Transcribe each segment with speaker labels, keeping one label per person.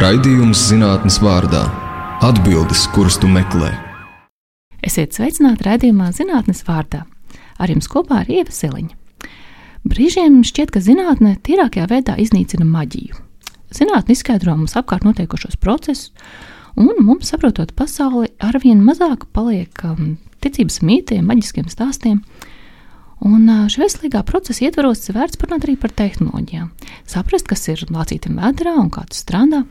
Speaker 1: Raidījums zinātnes vārdā - atbildes, kuras tu meklē.
Speaker 2: Esiet sveicināti raidījumā zinātnes vārdā. Ar jums kopā ir Ieva Siliņa. Brīžiem šķiet, ka zinātnē tīrākajā veidā iznīcina maģiju. Zinātnē izskaidro mums apkārt notiekošos procesus, un mums, saprotot pasauli, arvien mazāk paliek um, ticības mītiem, maģiskiem stāstiem. Un šī veselīgā procesa ietvaros vērts parunāt arī par tehnoloģijām. Saprast, kas ir lācītam vēdā un kā tas strādā.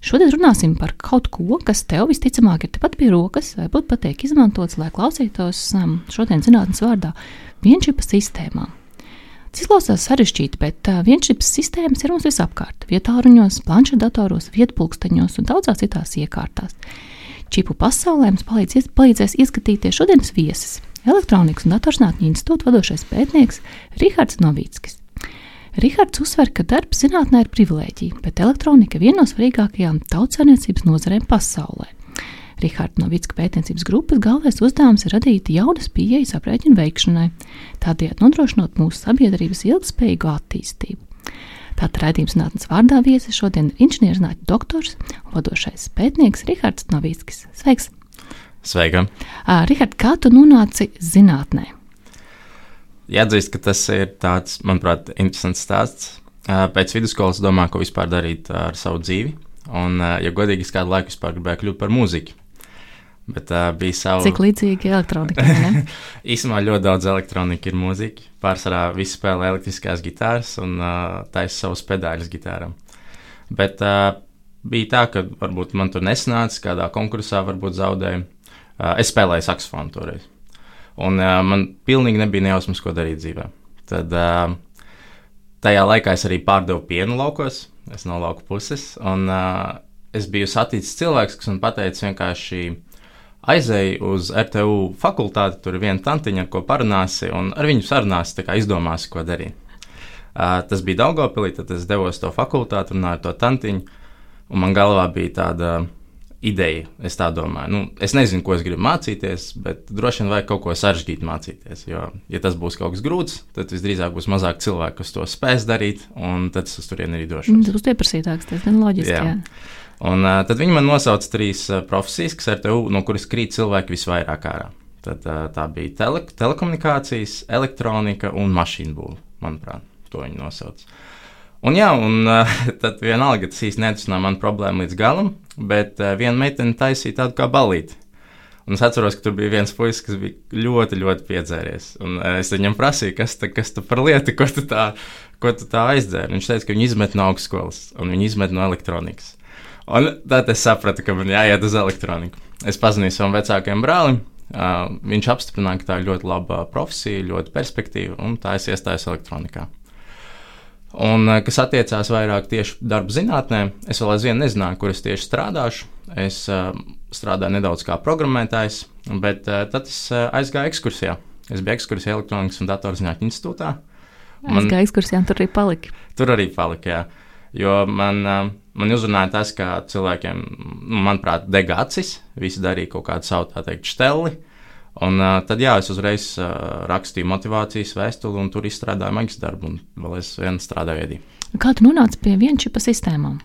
Speaker 2: Šodien runāsim par kaut ko, kas tev visticamāk ir tepat pie rokas, vai pat tiek izmantots, lai klausītos um, šodien zinātnes vārdā vienšipa sistēmām. Tas izklausās sarežģīti, bet vienšipas sistēmas ir mums visapkārt - vietāluņos, planšetdatoros, vietpulksteņos un daudzās citās iekārtās. Čipu pasaulē mums palīdz, palīdzēs ieskatīties šodienas viesis Elektronikas un datorzinātņu institūta vadošais pētnieks Rihards Novīckis. Rihards uzsver, ka darbs zinātnē ir privilēģija, bet elektronika viena no svarīgākajām tautsājniecības nozarēm pasaulē. Rihards Novicka pētniecības grupas galvenais uzdevums ir radīt jaunas pieejas aprēķinu veikšanai, tādējādi nodrošinot mūsu sabiedrības ilgspējīgu attīstību. Tātad raidījums zinātnes vārdā viesis šodien ir inženierzinātņu doktors un vadošais pētnieks Rihards Novickis. Sveiks!
Speaker 3: Sveika!
Speaker 2: Uh, Rihard, kā tu nonāci zinātnē?
Speaker 3: Jāatzīst, ka tas ir tāds, manuprāt, interesants stāsts. Uh, pēc vidusskolas domāju, ko vispār darīt ar savu dzīvi. Un, uh, ja godīgi, es kādu laiku vispār gribēju kļūt par mūziķu. Bet uh, bija savu.
Speaker 2: Cik līdzīgi elektronika?
Speaker 3: Īsumā ļoti daudz elektronika ir mūzika. Pārsvarā visi spēlē elektriskās gitāras un uh, taisa savus pedāļus gitārām. Bet uh, bija tā, ka varbūt man tur nesanāca, kādā konkursā varbūt zaudēju. Uh, es spēlēju saksofonu toreiz. Un uh, man pilnīgi nebija nejausmas, ko darīt dzīvē. Tad uh, tajā laikā es arī pārdevu pienu laukos, es no lauku puses. Un uh, es biju saticis cilvēks, kas man teica, vienkārši aizēju uz RTU fakultāti, tur ir viena tantiņa, ar ko parunāsi, un ar viņu sarunāsi, izdomāsi, ko darīt. Uh, tas bija Daugopilī, tad es devos to fakultāti, runāju ar to tantiņu, un man galvā bija tāda ideja. Es tā domāju, nu, es nezinu, ko es gribu mācīties, bet droši vien vajag kaut ko sarežģītu mācīties. Jo, ja tas būs kaut kas grūts, tad visdrīzāk būs mazāk cilvēku, kas to spēs darīt, un tad es uz turieni arī došos.
Speaker 2: Tas būs pieprasītāks, tas gan loģiski. Jā. Jā.
Speaker 3: Un, uh, tad viņi man nosauca trīs uh, profesijas, kas ar tevi, no kuras krīt cilvēki visvairāk ārā. Tad, uh, tā bija tele, telekomunikācijas, elektronika un mašīnu būvniecība. Manuprāt, to viņi nosauca. Un, jā, un uh, tad vienalga tas īsti neatrisināja manu problēmu līdz galam, bet uh, viena meitene taisīja tādu kā balīti. Un es atceros, ka tur bija viens puisis, kas bija ļoti, ļoti piedzēries. Un uh, es viņam prasīju, kas, ta, kas tu par lietu, ko tu tā, ko tu tā aizdēri. Viņš teica, ka viņi izmet no augstskolas un viņi izmet no elektronikas. Un tad es sapratu, ka man jāiet uz elektroniku. Es pazinu savam vecākajam brālim. Uh, viņš apstiprināja, ka tā ir ļoti laba profesija, ļoti perspektīva, un tā es iestājos elektronikā. Un, eh, kas attiecās vairāk tieši darba zinātnē, es vēl aizvien nezināju, kur es tieši strādāšu. Es uh, strādāju nedaudz kā programmētājs, bet uh, tad es uh, aizgāju ekskursijā. Es biju ekskursijā elektronikas un datorzinātņu institūtā.
Speaker 2: Man, aizgāju ekskursijā, un tur arī palika.
Speaker 3: Tur arī palika, jā. Jo man, uh, man uzrunāja tas, ka cilvēkiem, nu, manuprāt, dega acis, visi darīja kaut kādu savu, tā teikt, šteli. Un, uh, tad jā, es uzreiz uh, rakstīju motivācijas vēstuli, un tur izstrādāju maģistra darbu, un vēl es vienu strādāju viedī.
Speaker 2: Kā tu nonāci pie vienčipa sistēmām?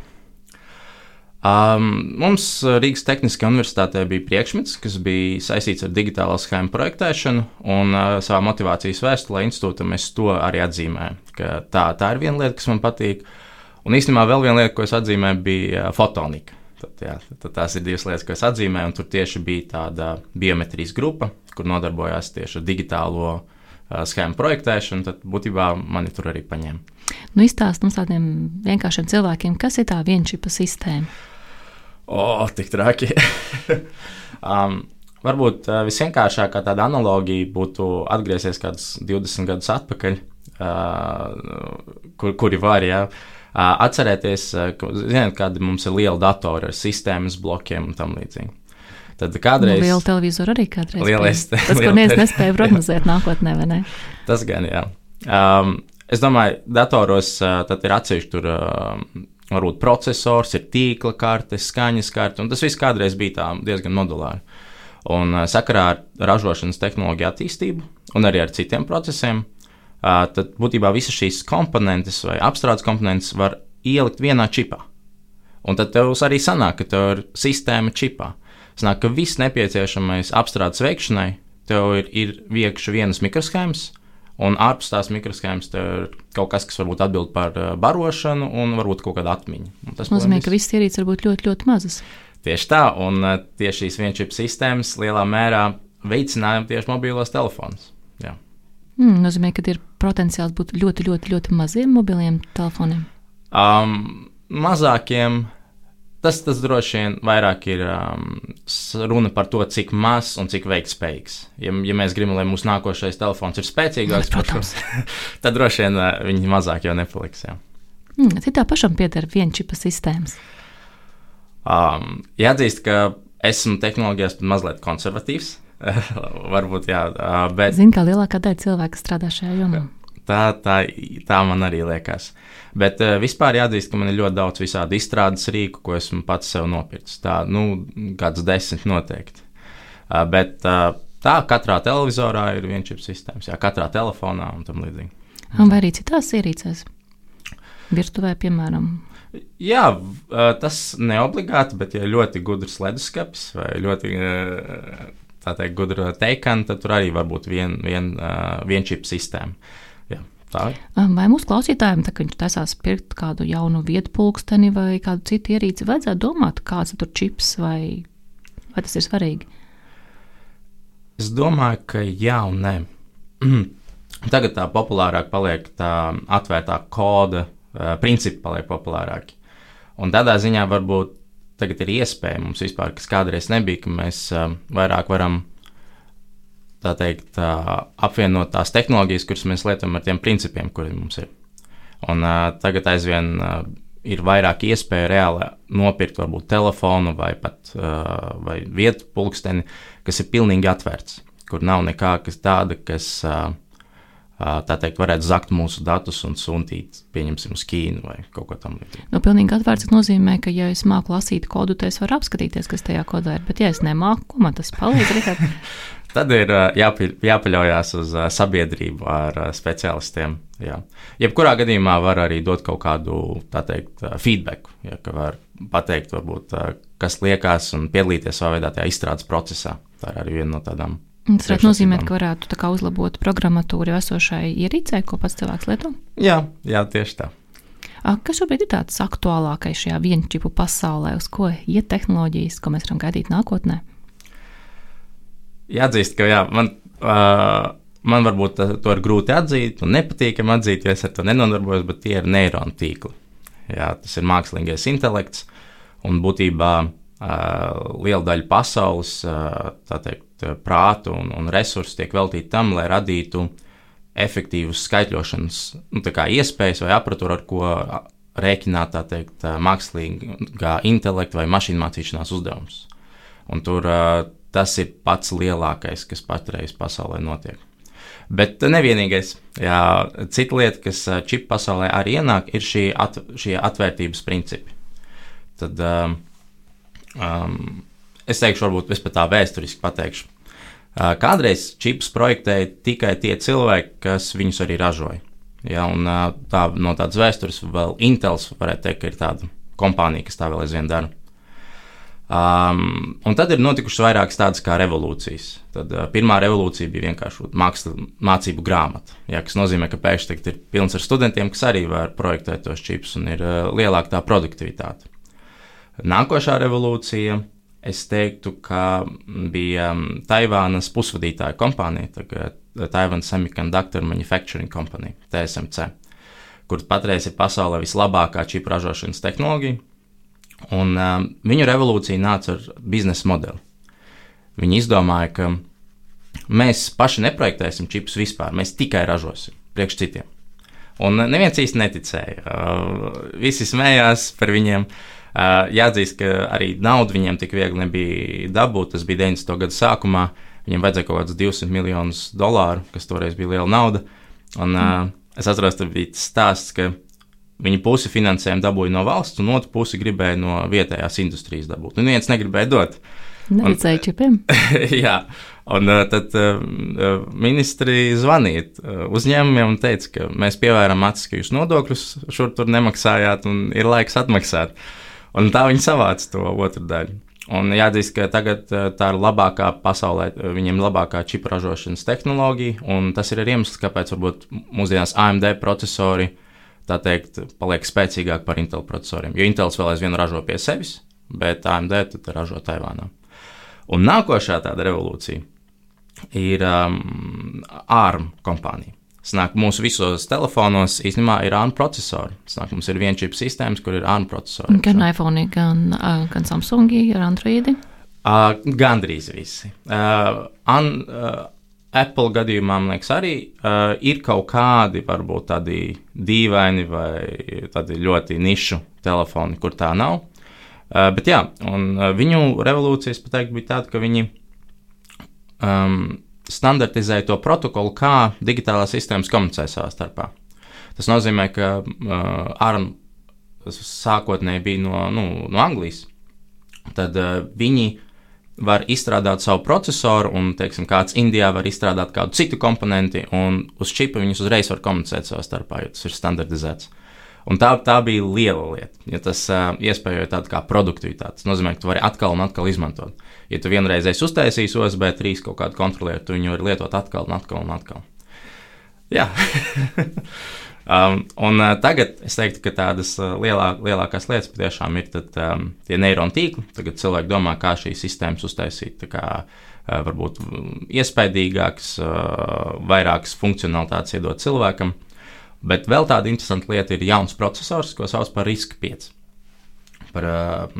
Speaker 3: Um, mums Rīgas Tehniskajā universitātē bija priekšmets, kas bija saistīts ar digitālo schēmu projektēšanu, un uh, savā motivācijas vēstulē institūtam es to arī atzīmēju. Tā, tā ir viena lieta, kas man patīk. Un īstenībā vēl viena lieta, ko es atzīmēju, bija fotonika. Tad, jā, tad tās ir divas lietas, ko es atzīmēju, tur tieši bija tāda biometrijas grupa, kur nodarbojās tieši ar digitālo uh, schēmu projektēšanu. Tad būtībā mani tur arī paņēma.
Speaker 2: Nu, Izstāst mums tādiem vienkāršiem cilvēkiem, kas ir tā vienšipa sistēma.
Speaker 3: O, oh, tik traki. um, varbūt uh, visvienkāršākā tāda analogija būtu atgriezties kādus 20 gadus atpakaļ, uh, kur, kuri var. Ja, atcerēties, zināt, kāda mums ir liela datora ar sistēmas blokiem un tam līdzīgi. Tad kādreiz.
Speaker 2: Nu, liela televizora arī kādreiz.
Speaker 3: Lielais,
Speaker 2: bija. Tas, ko neviens nespēja prognozēt nākotnē, vai ne?
Speaker 3: Tas gan, jā. Um, es domāju, datoros uh, tad ir atsevišķi tur. Uh, Varbūt processors, ir tīkla karte, skaņas karte, un tas viss kādreiz bija tā diezgan modulāri. Un uh, sakarā ar ražošanas tehnoloģiju attīstību un arī ar citiem procesiem, tad būtībā visas šīs komponentes vai apstrādes komponentes var ielikt vienā čipā. Un tad tev arī sanāk, ka tev ir sistēma čipā. Sanāk, ka viss nepieciešamais apstrādes veikšanai tev ir, ir iekšā vienas mikroshēmas, un ārpus tās mikroshēmas ir kaut kas, kas varbūt atbild par barošanu, un varbūt kaut kāda atmiņa. Un
Speaker 2: tas nozīmē, ka visas ierīces var būt ļoti, ļoti mazas.
Speaker 3: Tieši tā, un tieši šīs vienčipa sistēmas lielā mērā veicināja tieši mobilos telefonus. Jā.
Speaker 2: Mm, nozīmē, ka ir potenciāls būt ļoti, ļoti, ļoti maziem mobiliem telefoniem.
Speaker 3: Um, mazākiem tas, tas droši vien vairāk ir um, runa par to, cik mazs un cik veiktspējīgs. Ja, ja mēs gribam, lai mūsu nākošais telefons ir spēcīgāks,
Speaker 2: protams,
Speaker 3: tad droši vien uh, viņi mazāk jau nepaliks. Jā.
Speaker 2: Mm, tā pašam pieder vienčipa sistēmas.
Speaker 3: Um, jāatzīst, ka esmu tehnoloģijās mazliet konservatīvs. Varbūt, jā, bet.
Speaker 2: Zinu, kā lielākā daļa cilvēku strādā šajā jomā.
Speaker 3: Tā, tā, tā man arī liekas. Bet uh, vispār jāatzīst, ka man ir ļoti daudz visādi izstrādes rīku, ko esmu pats sev nopircis. Tā, nu, kāds desmit noteikti. Uh, bet uh, tā katrā televizorā ir viens čips sistēmas, jā, katrā telefonā un tam līdzīgi.
Speaker 2: Vai arī citās ierīcēs? Virtuvē, piemēram.
Speaker 3: Jā, tas neobligāti, bet ja ļoti gudrs leduskapis vai ļoti tā teikt, gudra teikana, tad tur arī var būt viena vien, vien čip sistēma. Tā.
Speaker 2: Vai mūsu klausītājiem, tā, kad viņš taisās pirkt kādu jaunu vietu pulksteni vai kādu citu ierīci, vajadzētu domāt, kāds tur čips vai, vai tas ir svarīgi?
Speaker 3: Es domāju, ka jā un nē. Tagad tā populārāk paliek tā atvērtā koda, uh, principi paliek populārāki. Un tādā ziņā varbūt tagad ir iespēja mums vispār, kas kādreiz nebija, ka mēs uh, vairāk varam tā teikt, apvienot tās tehnoloģijas, kuras mēs lietojam ar tiem principiem, kuriem mums ir. Un uh, tagad aizvien uh, ir vairāk iespēju reāli nopirkt varbūt telefonu vai pat uh, vai vietu pulksteni, kas ir pilnīgi atvērts, kur nav nekā kas tāda, kas uh, tā teikt, varētu zakt mūsu datus un sūtīt, pieņemsim, uz Ķīnu vai kaut ko tamlīdzīgu.
Speaker 2: Nu, pilnīgi atvērts nozīmē, ka, ja es māku lasīt kodu, tad es varu apskatīties, kas tajā kodā ir. Bet, ja es nemāku, ko man tas palīdz?
Speaker 3: Tad ir jāpa, jāpaļaujas uz sabiedrību ar speciālistiem. Jā. Jebkurā gadījumā var arī dot kaut kādu teikt, feedback, ja, ka var pateikt, varbūt, kas liekas un piedalīties savā veidā tajā izstrādes procesā. Tā ir arī viena no tādām.
Speaker 2: Tas varētu nozīmēt, ka varētu uzlabot programmatūru esošai ierīcei, ko pats cilvēks lieto?
Speaker 3: Jā, jā tieši tā.
Speaker 2: Kas šobrīd ir tāds aktuālākais šajā vienčipu pasaulē, uz ko iet tehnoloģijas, ko mēs varam gaidīt nākotnē?
Speaker 3: jāatzīst, ka jā, man, uh, man varbūt to ir grūti atzīt un nepatīkami atzīt, jo es ar to nenodarbojos, bet tie ir neironu tīkli. Jā, tas ir mākslīgais intelekts un būtībā uh, liela daļa pasaules uh, teikt, prātu un, un resursu tiek veltīti tam, lai radītu efektīvus skaitļošanas nu, iespējas vai aparatūru, ar ko rēķināt teikt, mākslīgā intelekta vai mašīnu mācīšanās uzdevumus. Un tur uh, Tas ir pats lielākais, kas patreiz pasaulē notiek. Bet nevienīgais, jā, cita lieta, kas čipa pasaulē arī ienāk, ir šī at, šie atvērtības principi. Tad um, es teikšu, varbūt es pat tā vēsturiski pateikšu. Kādreiz čips projektēja tikai tie cilvēki, kas viņus arī ražoja. Ja, un, tā, no tādas vēstures vēl Intels varētu teikt, ka ir tāda kompānija, kas tā vēl aizvien dara. Um, un tad ir notikušas vairākas tādas kā revolūcijas. Tad, uh, pirmā revolūcija bija vienkārši māksla, mācību grāmata, ja, kas nozīmē, ka pēkšņi ir pilns ar studentiem, kas arī var projektēt tos čipus un ir uh, lielāka tā produktivitāte. Nākošā revolūcija, es teiktu, ka bija um, Taivānas pusvadītāja kompānija, tagad Taiwan Semiconductor Manufacturing Company, TSMC, kur patreiz ir pasaulē vislabākā čipu ražošanas tehnoloģija Un, uh, viņu revolūcija nāca ar biznesa modeli. Viņi izdomāja, ka mēs paši neprojektēsim čipus vispār, mēs tikai ražosim priekš citiem. Un neviens īsti neticēja. Uh, visi smējās par viņiem. Uh, jāatzīst, ka arī naudu viņiem tik viegli nebija dabūt. Tas bija 90. gada sākumā. Viņiem vajadzēja kaut kādus 200 miljonus dolāru, kas toreiz bija liela nauda. Un, uh, es atceros, ka bija stāsts, ka Viņi pusi finansējumu dabūja no valsts, un otru pusi gribēja no vietējās industrijas dabūt. Un viens negribēja dot.
Speaker 2: Neticēja čipiem.
Speaker 3: jā, un uh, tad uh, ministri zvanīja uh, uzņēmumiem un teica, ka mēs pievērām acis, ka jūs nodokļus šur tur nemaksājāt un ir laiks atmaksāt. Un tā viņi savāca to otru daļu. Un jāatzīst, ka tagad uh, tā ir labākā pasaulē, uh, viņiem labākā čipa ražošanas tehnoloģija, un tas ir arī iemesls, kāpēc varbūt mūsdienās AMD procesori tā teikt, paliek spēcīgāk par Intel procesoriem. Jo Intels vēl aizvien ražo pie sevis, bet AMD ražo Taivānā. Un nākošā tāda revolūcija ir um, ARM kompānija. Sanāk, mūsu visos telefonos īstenībā ir ARM processori. Sanāk, mums ir viena čip sistēmas, kur ir ARM processori.
Speaker 2: Gan iPhone, gan, gan Samsung, ar Android.
Speaker 3: Uh, gandrīz visi. Uh, an, uh, Apple gadījumā, man liekas, arī uh, ir kaut kādi, varbūt tādi dīvaini vai tādi ļoti nišu telefoni, kur tā nav. Uh, bet jā, un uh, viņu revolūcijas, pateikt, bija tāda, ka viņi um, standartizēja to protokolu, kā digitālās sistēmas komunicē savā starpā. Tas nozīmē, ka uh, ARM sākotnēji bija no, nu, no Anglijas. Tad uh, viņi var izstrādāt savu procesoru, un, teiksim, kāds Indijā var izstrādāt kādu citu komponenti, un uz čipa viņus uzreiz var komunicēt savā starpā, jo tas ir standartizēts. Un tā, tā bija liela lieta, jo tas uh, iespējoja tādu kā produktivitāti. Tas nozīmē, ka tu vari atkal un atkal izmantot. Ja tu vienreiz esi uztaisījis USB 3 kaut kādu kontrolieru, tu viņu vari lietot atkal un atkal un atkal. Jā. Um, un uh, tagad es teiktu, ka tādas uh, lielā, lielākās lietas patiešām ir tad, um, tie neironu tīkli. Tagad cilvēki domā, kā šīs sistēmas uztaisīt. Kā, uh, varbūt iespaidīgāks, uh, vairākas funkcionalitātes iedot cilvēkam. Bet vēl tāda interesanta lieta ir jauns processors, ko sauc par RISK 5. Par uh,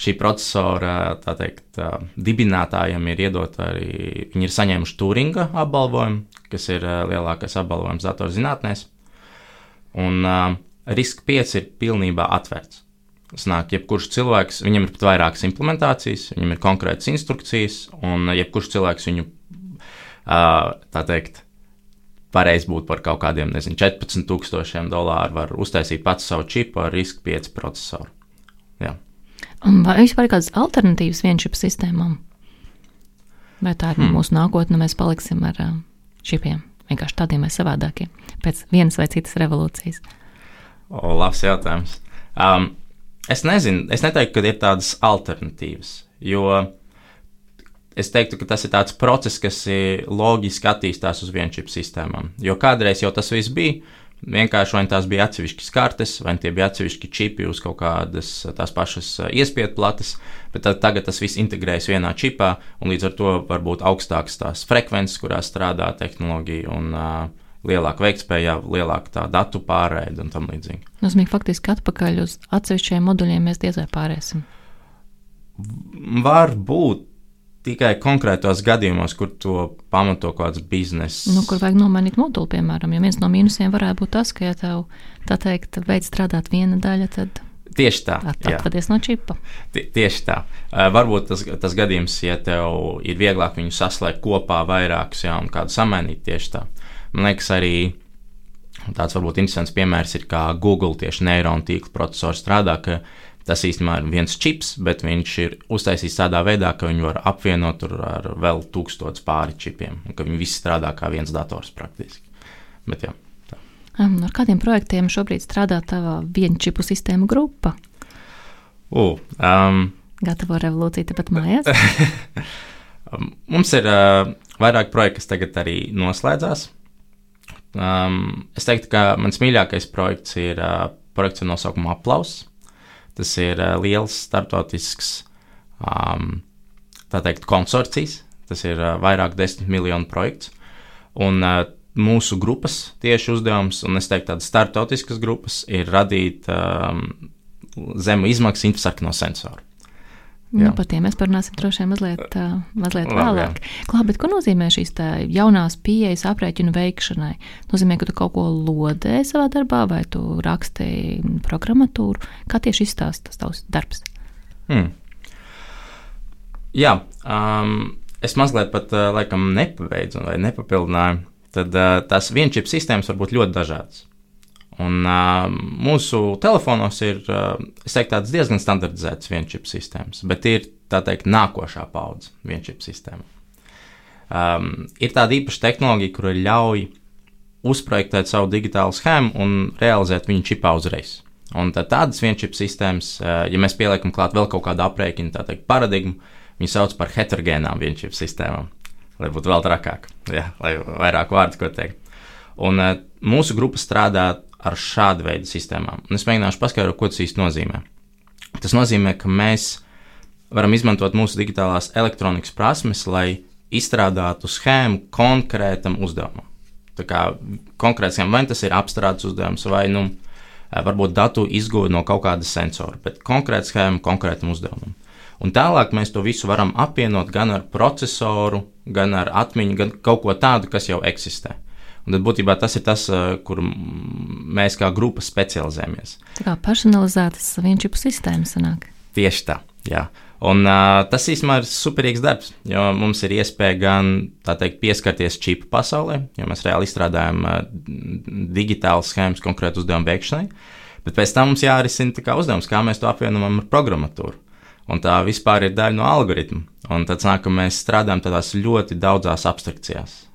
Speaker 3: šī procesora teikt, uh, dibinātājiem ir iedot arī, viņi ir saņēmuši Turinga apbalvojumu, kas ir uh, lielākais apbalvojums datorzinātnēs. Un uh, riska 5 ir pilnībā atvērts. Sanāk, jebkurš cilvēks, viņam ir pat vairākas implementācijas, viņam ir konkrētas instrukcijas, un jebkurš cilvēks viņu, uh, tā teikt, pareizi būt par kaut kādiem, nezinu, 14,000 dolāru, var uztaisīt pats savu čipu ar riska 5 procesoru. Jā.
Speaker 2: Un vai vispār ir kādas alternatīvas vienčipu sistēmām? Vai tā ir hmm. mūsu nākotne, mēs paliksim ar čipiem? vienkārši tādiem vai savādākiem, pēc vienas vai citas revolūcijas?
Speaker 3: O, labs jautājums. Um, es nezinu, es neteiktu, ka ir tādas alternatīvas, jo es teiktu, ka tas ir tāds process, kas loģiski attīstās uz vienčipu sistēmām. Jo kādreiz jau tas viss bija, Vienkārši vai tās bija atsevišķas kartes, vai tie bija atsevišķi čipi uz kaut kādas tās pašas iespiedu plates, bet tad, tagad tas viss integrējas vienā čipā, un līdz ar to var būt augstākas tās frekvences, kurās strādā tehnoloģija, un uh, lielāka veiktspēja, lielāka tā datu pārēde un tam līdzīgi.
Speaker 2: Nozīmīgi, faktiski atpakaļ uz atsevišķiem moduļiem mēs diez vai pārēsim.
Speaker 3: Var būt, tikai konkrētos gadījumos, kur to pamato kaut kāds bizness.
Speaker 2: Nu, kur vajag nomainīt moduli, piemēram, jo viens no mīnusiem varētu būt tas, ka, ja tev tā teikt, veids strādāt viena daļa, tad.
Speaker 3: Tieši tā.
Speaker 2: Atvadies no čipa.
Speaker 3: T tieši tā. Uh, varbūt tas, tas gadījums, ja tev ir vieglāk viņu saslēgt kopā vairākus, jā, un kādu samainīt tieši tā. Man liekas, arī tāds varbūt interesants piemērs ir, kā Google tieši neironu tīkla procesors strādā, ka uh, Tas īstenībā ir viens čips, bet viņš ir uztaisīts tādā veidā, ka viņu var apvienot ar vēl tūkstotis pāri čipiem, un ka viņi visi strādā kā viens dators praktiski. Bet, jā, tā.
Speaker 2: ar kādiem projektiem šobrīd strādā tava vienu čipu sistēmu grupa?
Speaker 3: Uh, um,
Speaker 2: Gatavo revolūciju tepat mājās?
Speaker 3: Mums ir uh, vairāk projekti, kas tagad arī noslēdzās. Um, es teiktu, ka mans mīļākais projekts ir uh, projekts ar nosaukumu Aplauss. Tas ir uh, liels startautisks um, teikt, konsorcijs, tas ir uh, vairāk desmit miljonu projekts. Un uh, mūsu grupas tieši uzdevums, un es teiktu, tādas startautiskas grupas, ir radīt um, zemu izmaksu infrasarkano sensoru.
Speaker 2: Nu, par tiem mēs parunāsim droši vien mazliet, mazliet Labi, vēlāk. Klā, bet ko nozīmē šīs jaunās pieejas aprēķinu veikšanai? Nozīmē, ka tu kaut ko lodē savā darbā, vai tu raksti programmatūru? Kā tieši izstāsta tas tavs darbs? Hmm.
Speaker 3: Jā, um, es mazliet pat laikam nepabeidzu vai nepapildināju. Tad uh, tās vienčip sistēmas var būt ļoti dažādas. Un, uh, mūsu telefonos ir uh, teiktu, diezgan standartizētas vienčips sistēmas, bet ir tā teikt, nākošā paudze vienčips sistēma. Um, ir tāda īpaša tehnoloģija, kura ļauj uzprojektēt savu digitālu schēmu un realizēt viņu čipā uzreiz. Un tā, tādas vienčipa sistēmas, ja mēs pieliekam klāt vēl kaut kādu aprēķinu, tā teikt, paradigmu, viņi sauc par heterogēnām vienčipa sistēmām, lai būtu vēl trakāk, ja, lai vairāk vārdu ko teikt. Un mūsu grupa strādā ar šādu veidu sistēmām. Un es mēģināšu paskaidrot, ko tas īsti nozīmē. Tas nozīmē, ka mēs varam izmantot mūsu digitālās elektronikas prasmes, lai izstrādātu schēmu konkrētam uzdevumam. Tā kā konkrēts schēma, vai tas ir apstrādes uzdevums, vai nu, varbūt datu izgūta no kaut kāda sensora, bet konkrēta schēma konkrētam uzdevumam. Un tālāk mēs to visu varam apvienot gan ar procesoru, gan ar atmiņu, gan kaut ko tādu, kas jau eksistē. Un tad būtībā tas ir tas, kur mēs kā grupa specializējamies.
Speaker 2: Tā kā personalizētas vienčipu sistēmas sanāk.
Speaker 3: Tieši tā, jā. Un, uh, tas īstenībā ir superīgs darbs, jo mums ir iespēja gan teikt, pieskarties čipu pasaulē, jo mēs reāli izstrādājam uh, digitālas schēmas konkrētu uzdevumu veikšanai, bet pēc tam mums jārisina uzdevums, kā mēs to apvienojam ar programmatūru. Un tā vispār ir daļa no algoritma. Un tad sanāk, ka mēs strādājam tādās ļoti daudzās abstrakcijās.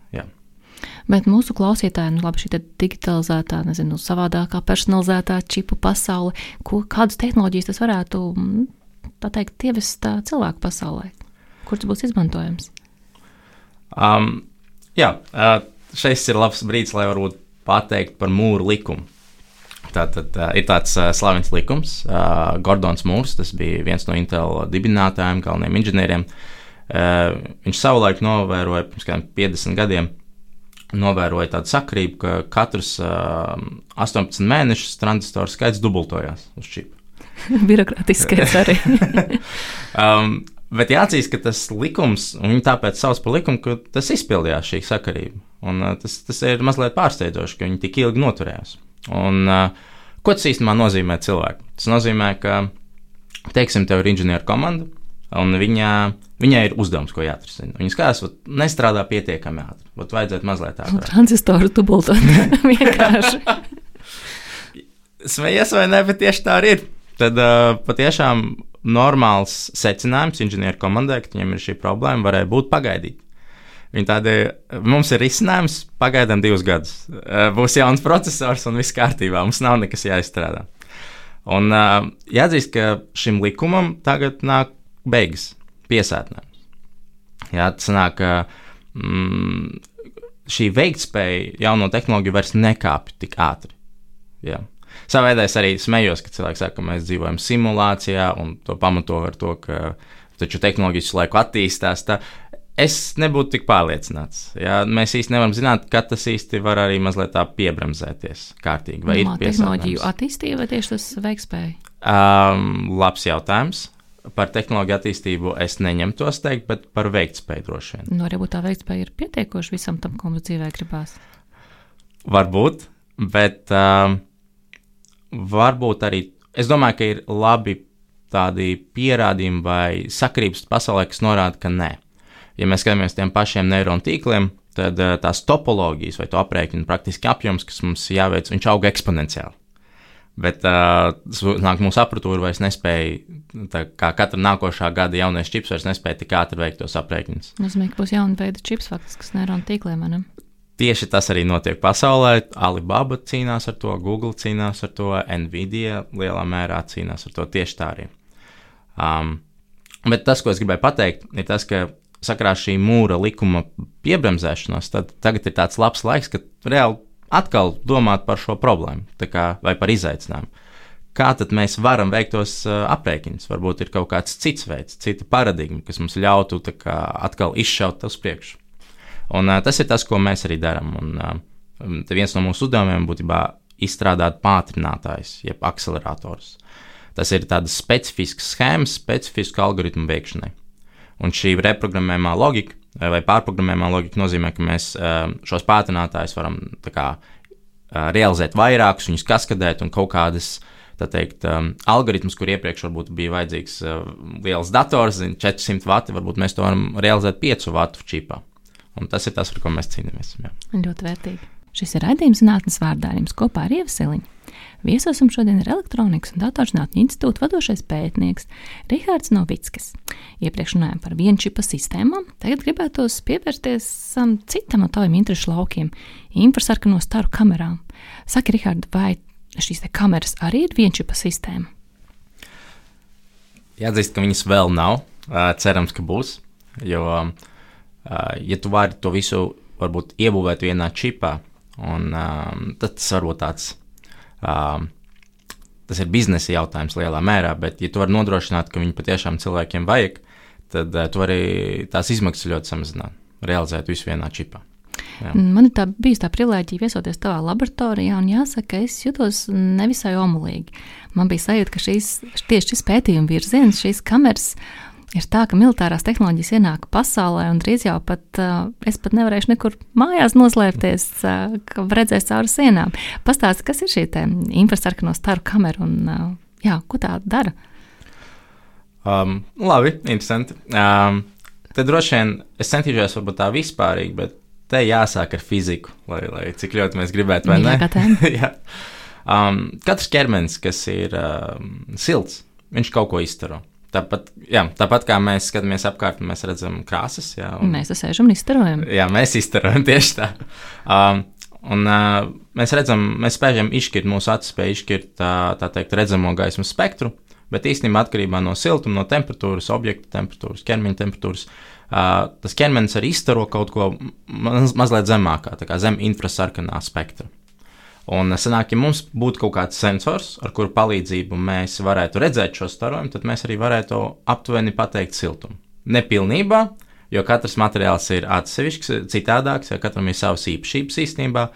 Speaker 2: Bet mūsu klausītāji, nu, labi, šī digitalizētā, nezinu, savādākā, personalizētā čipu pasaule, ko, kādas tehnoloģijas tas varētu, mm, tā teikt, ievest cilvēku pasaulē? Kur tas būs izmantojams?
Speaker 3: Um, jā, šis ir labs brīdis, lai varbūt pateikt par mūru likumu. Tātad uh, ir tāds uh, slavens likums, uh, Gordons Mūrs, tas bija viens no Intel dibinātājiem, galvenajiem inženieriem. Uh, viņš savulaik novēroja pirms kādiem 50 gadiem, novēroja tādu sakrību, ka katrs uh, 18 mēnešus tranzistoru skaits dubultojās uz čipa.
Speaker 2: Birokrātiskais arī.
Speaker 3: um, bet jāatzīst, ka tas likums, un viņi tāpēc sauc par likumu, ka tas izpildījās šī sakarība. Un, uh, tas, tas ir mazliet pārsteidzoši, ka viņi tik ilgi noturējās. Un, uh, ko tas īstenībā nozīmē cilvēkam? Tas nozīmē, ka, teiksim, tev ir inženieru komanda, un viņa, viņai ir uzdevums, ko jāatrisina. Viņa skatās, ka nestrādā pietiekami ātri. Vat vajadzētu mazliet ātrāk.
Speaker 2: Transistoru dubultot vienkārši.
Speaker 3: Smejies vai ne, bet tieši tā arī ir. Tad uh, patiešām normāls secinājums inženieru komandai, ka viņiem ir šī problēma, varēja būt pagaidīt. Viņi tādi, mums ir risinājums, pagaidām divus gadus. Būs jauns processors un viss kārtībā, mums nav nekas jāizstrādā. Un jāatzīst, ka šim likumam tagad nāk beigas, piesātinājums. Jā, tas nāk, ka mm, šī veiktspēja jauno tehnoloģiju vairs nekāpj tik ātri. Jā. Savā veidā es arī smējos, ka cilvēki saka, ka mēs dzīvojam simulācijā, un to pamato ar to, ka taču tehnoloģijas laiku attīstās. Tā. Es nebūtu tik pārliecināts. Jā, mēs īsti nevaram zināt, kad tas īsti var arī mazliet tā piebremzēties kārtīgi. Vai
Speaker 2: no, ir tehnoloģiju attīstība vai tieši tas veikspēja?
Speaker 3: Um, labs jautājums. Par tehnoloģiju attīstību es neņemtos teikt, bet par veiktspēju droši vien.
Speaker 2: Nu, varbūt tā veiktspēja ir pietiekoša visam tam, ko mums dzīvē gribās.
Speaker 3: Varbūt, bet um, varbūt arī es domāju, ka ir labi tādi pierādījumi vai sakrības pasaulē, kas norāda, ka nē. Ja mēs skatāmies tiem pašiem neironu tīkliem, tad uh, tās topoloģijas vai to aprēķinu praktiski apjoms, kas mums jāveic, viņš auga eksponenciāli. Bet uh, mūsu apatūra vairs nespēja, tā kā katra nākošā gada jaunais čips vairs nespēja tik ātri veikt tos aprēķinus.
Speaker 2: Nozīmē, ka būs jauna veida čips faktiski, kas neironu tīkliem manam.
Speaker 3: Tieši tas arī notiek pasaulē. Alibaba cīnās ar to, Google cīnās ar to, Nvidia lielā mērā cīnās ar to tieši tā arī. Um, bet tas, ko es gribēju pateikt, ir tas, ka sakrā šī mūra likuma piebremzēšanos, tad tagad ir tāds labs laiks, kad reāli atkal domāt par šo problēmu kā, vai par izaicinājumu. Kā tad mēs varam veikt tos uh, aprēķinus? Varbūt ir kaut kāds cits veids, cita paradigma, kas mums ļautu kā, atkal izšaut uz priekšu. Un, uh, tas ir tas, ko mēs arī darām. Un, uh, viens no mūsu uzdevumiem būtībā izstrādāt pātrinātājs, jeb akcelerators. Tas ir tādas specifiskas schēmas, specifisku algoritmu veikšanai. Un šī reprogrammējumā loģika vai pārprogrammējumā loģika nozīmē, ka mēs šos pātrinātājus varam kā, realizēt vairākus, viņus kaskadēt un kaut kādas teikt, um, algoritmus, kur iepriekš bija vajadzīgs uh, liels dators, 400 vati, varbūt mēs to varam realizēt 5 vatu čipā. Un tas ir tas, par ko mēs cīnāmies. Jā.
Speaker 2: Ļoti vērtīgi. Šis ir raidījums zinātnes vārdā jums kopā ar Ievaseliņu. Viesosim šodien ir Elektronikas un datorzinātņu institūta vadošais pētnieks Rihards Novickis. Iepriekš runājām par vienčipa sistēmām, tagad gribētos pievērsties um, citam no taviem interešu laukiem - infrasarkano staru kamerām. Saki, Rihard, vai šīs kameras arī ir vienčipa sistēma?
Speaker 3: Jāatzīst, ka viņas vēl nav. Cerams, ka būs. Jo, ja tu vari to visu varbūt iebūvēt vienā čipā, un, tad tas varbūt tāds. Tas ir biznesa jautājums lielā mērā, bet, ja tu vari nodrošināt, ka viņi patiešām cilvēkiem vajag, tad tu vari tās izmaksas ļoti samazināt, realizēt visu vienā čipā.
Speaker 2: Jā. Man ir tā, bijusi tā privilēģija viesoties tavā laboratorijā, un jāsaka, es jutos nevisai omulīgi. Man bija sajūta, ka šīs, tieši šis pētījuma virziens, šīs kameras ir tā, ka militārās tehnoloģijas ienāk pasaulē, un drīz jau pat uh, es pat nevarēšu nekur mājās noslēpties, uh, ka redzēs cauri sienām. Pastāsti, kas ir šī infrasarkano staru kamera un uh, jā, ko tā dara?
Speaker 3: Um, labi, interesanti. Um, tad droši vien es centīšos varbūt tā vispārīgi, bet te jāsāk ar fiziku, lai, lai cik ļoti mēs gribētu, vai ne? Jā. Um, katrs ķermenis, kas ir um, silts, viņš kaut ko izstaro. Tāpat, jā, tāpat kā mēs skatāmies apkārt, mēs redzam krāsas. Jā,
Speaker 2: un, mēs sēžam un izstarojam.
Speaker 3: Jā, mēs izstarojam tieši tā. Um, un uh, mēs redzam, mēs spējam izšķirt, mūsu acis spēj izšķirt tā, tā teikt, redzamo gaismu spektru, bet īstenībā atkarībā no siltuma, no temperatūras, objekta temperatūras, ķermeņa temperatūras, uh, tas ķermenis arī izstaro kaut ko maz, mazliet zemākā, tā kā zem infrasarkanā spektra. Un sanāk, ja mums būtu kaut kāds sensors, ar kuru palīdzību mēs varētu redzēt šo starojumu, tad mēs arī varētu aptuveni pateikt siltumu. Nepilnībā, jo katrs materiāls ir atsevišķs, citādāks, ja katram ir savas īpašības īstenībā,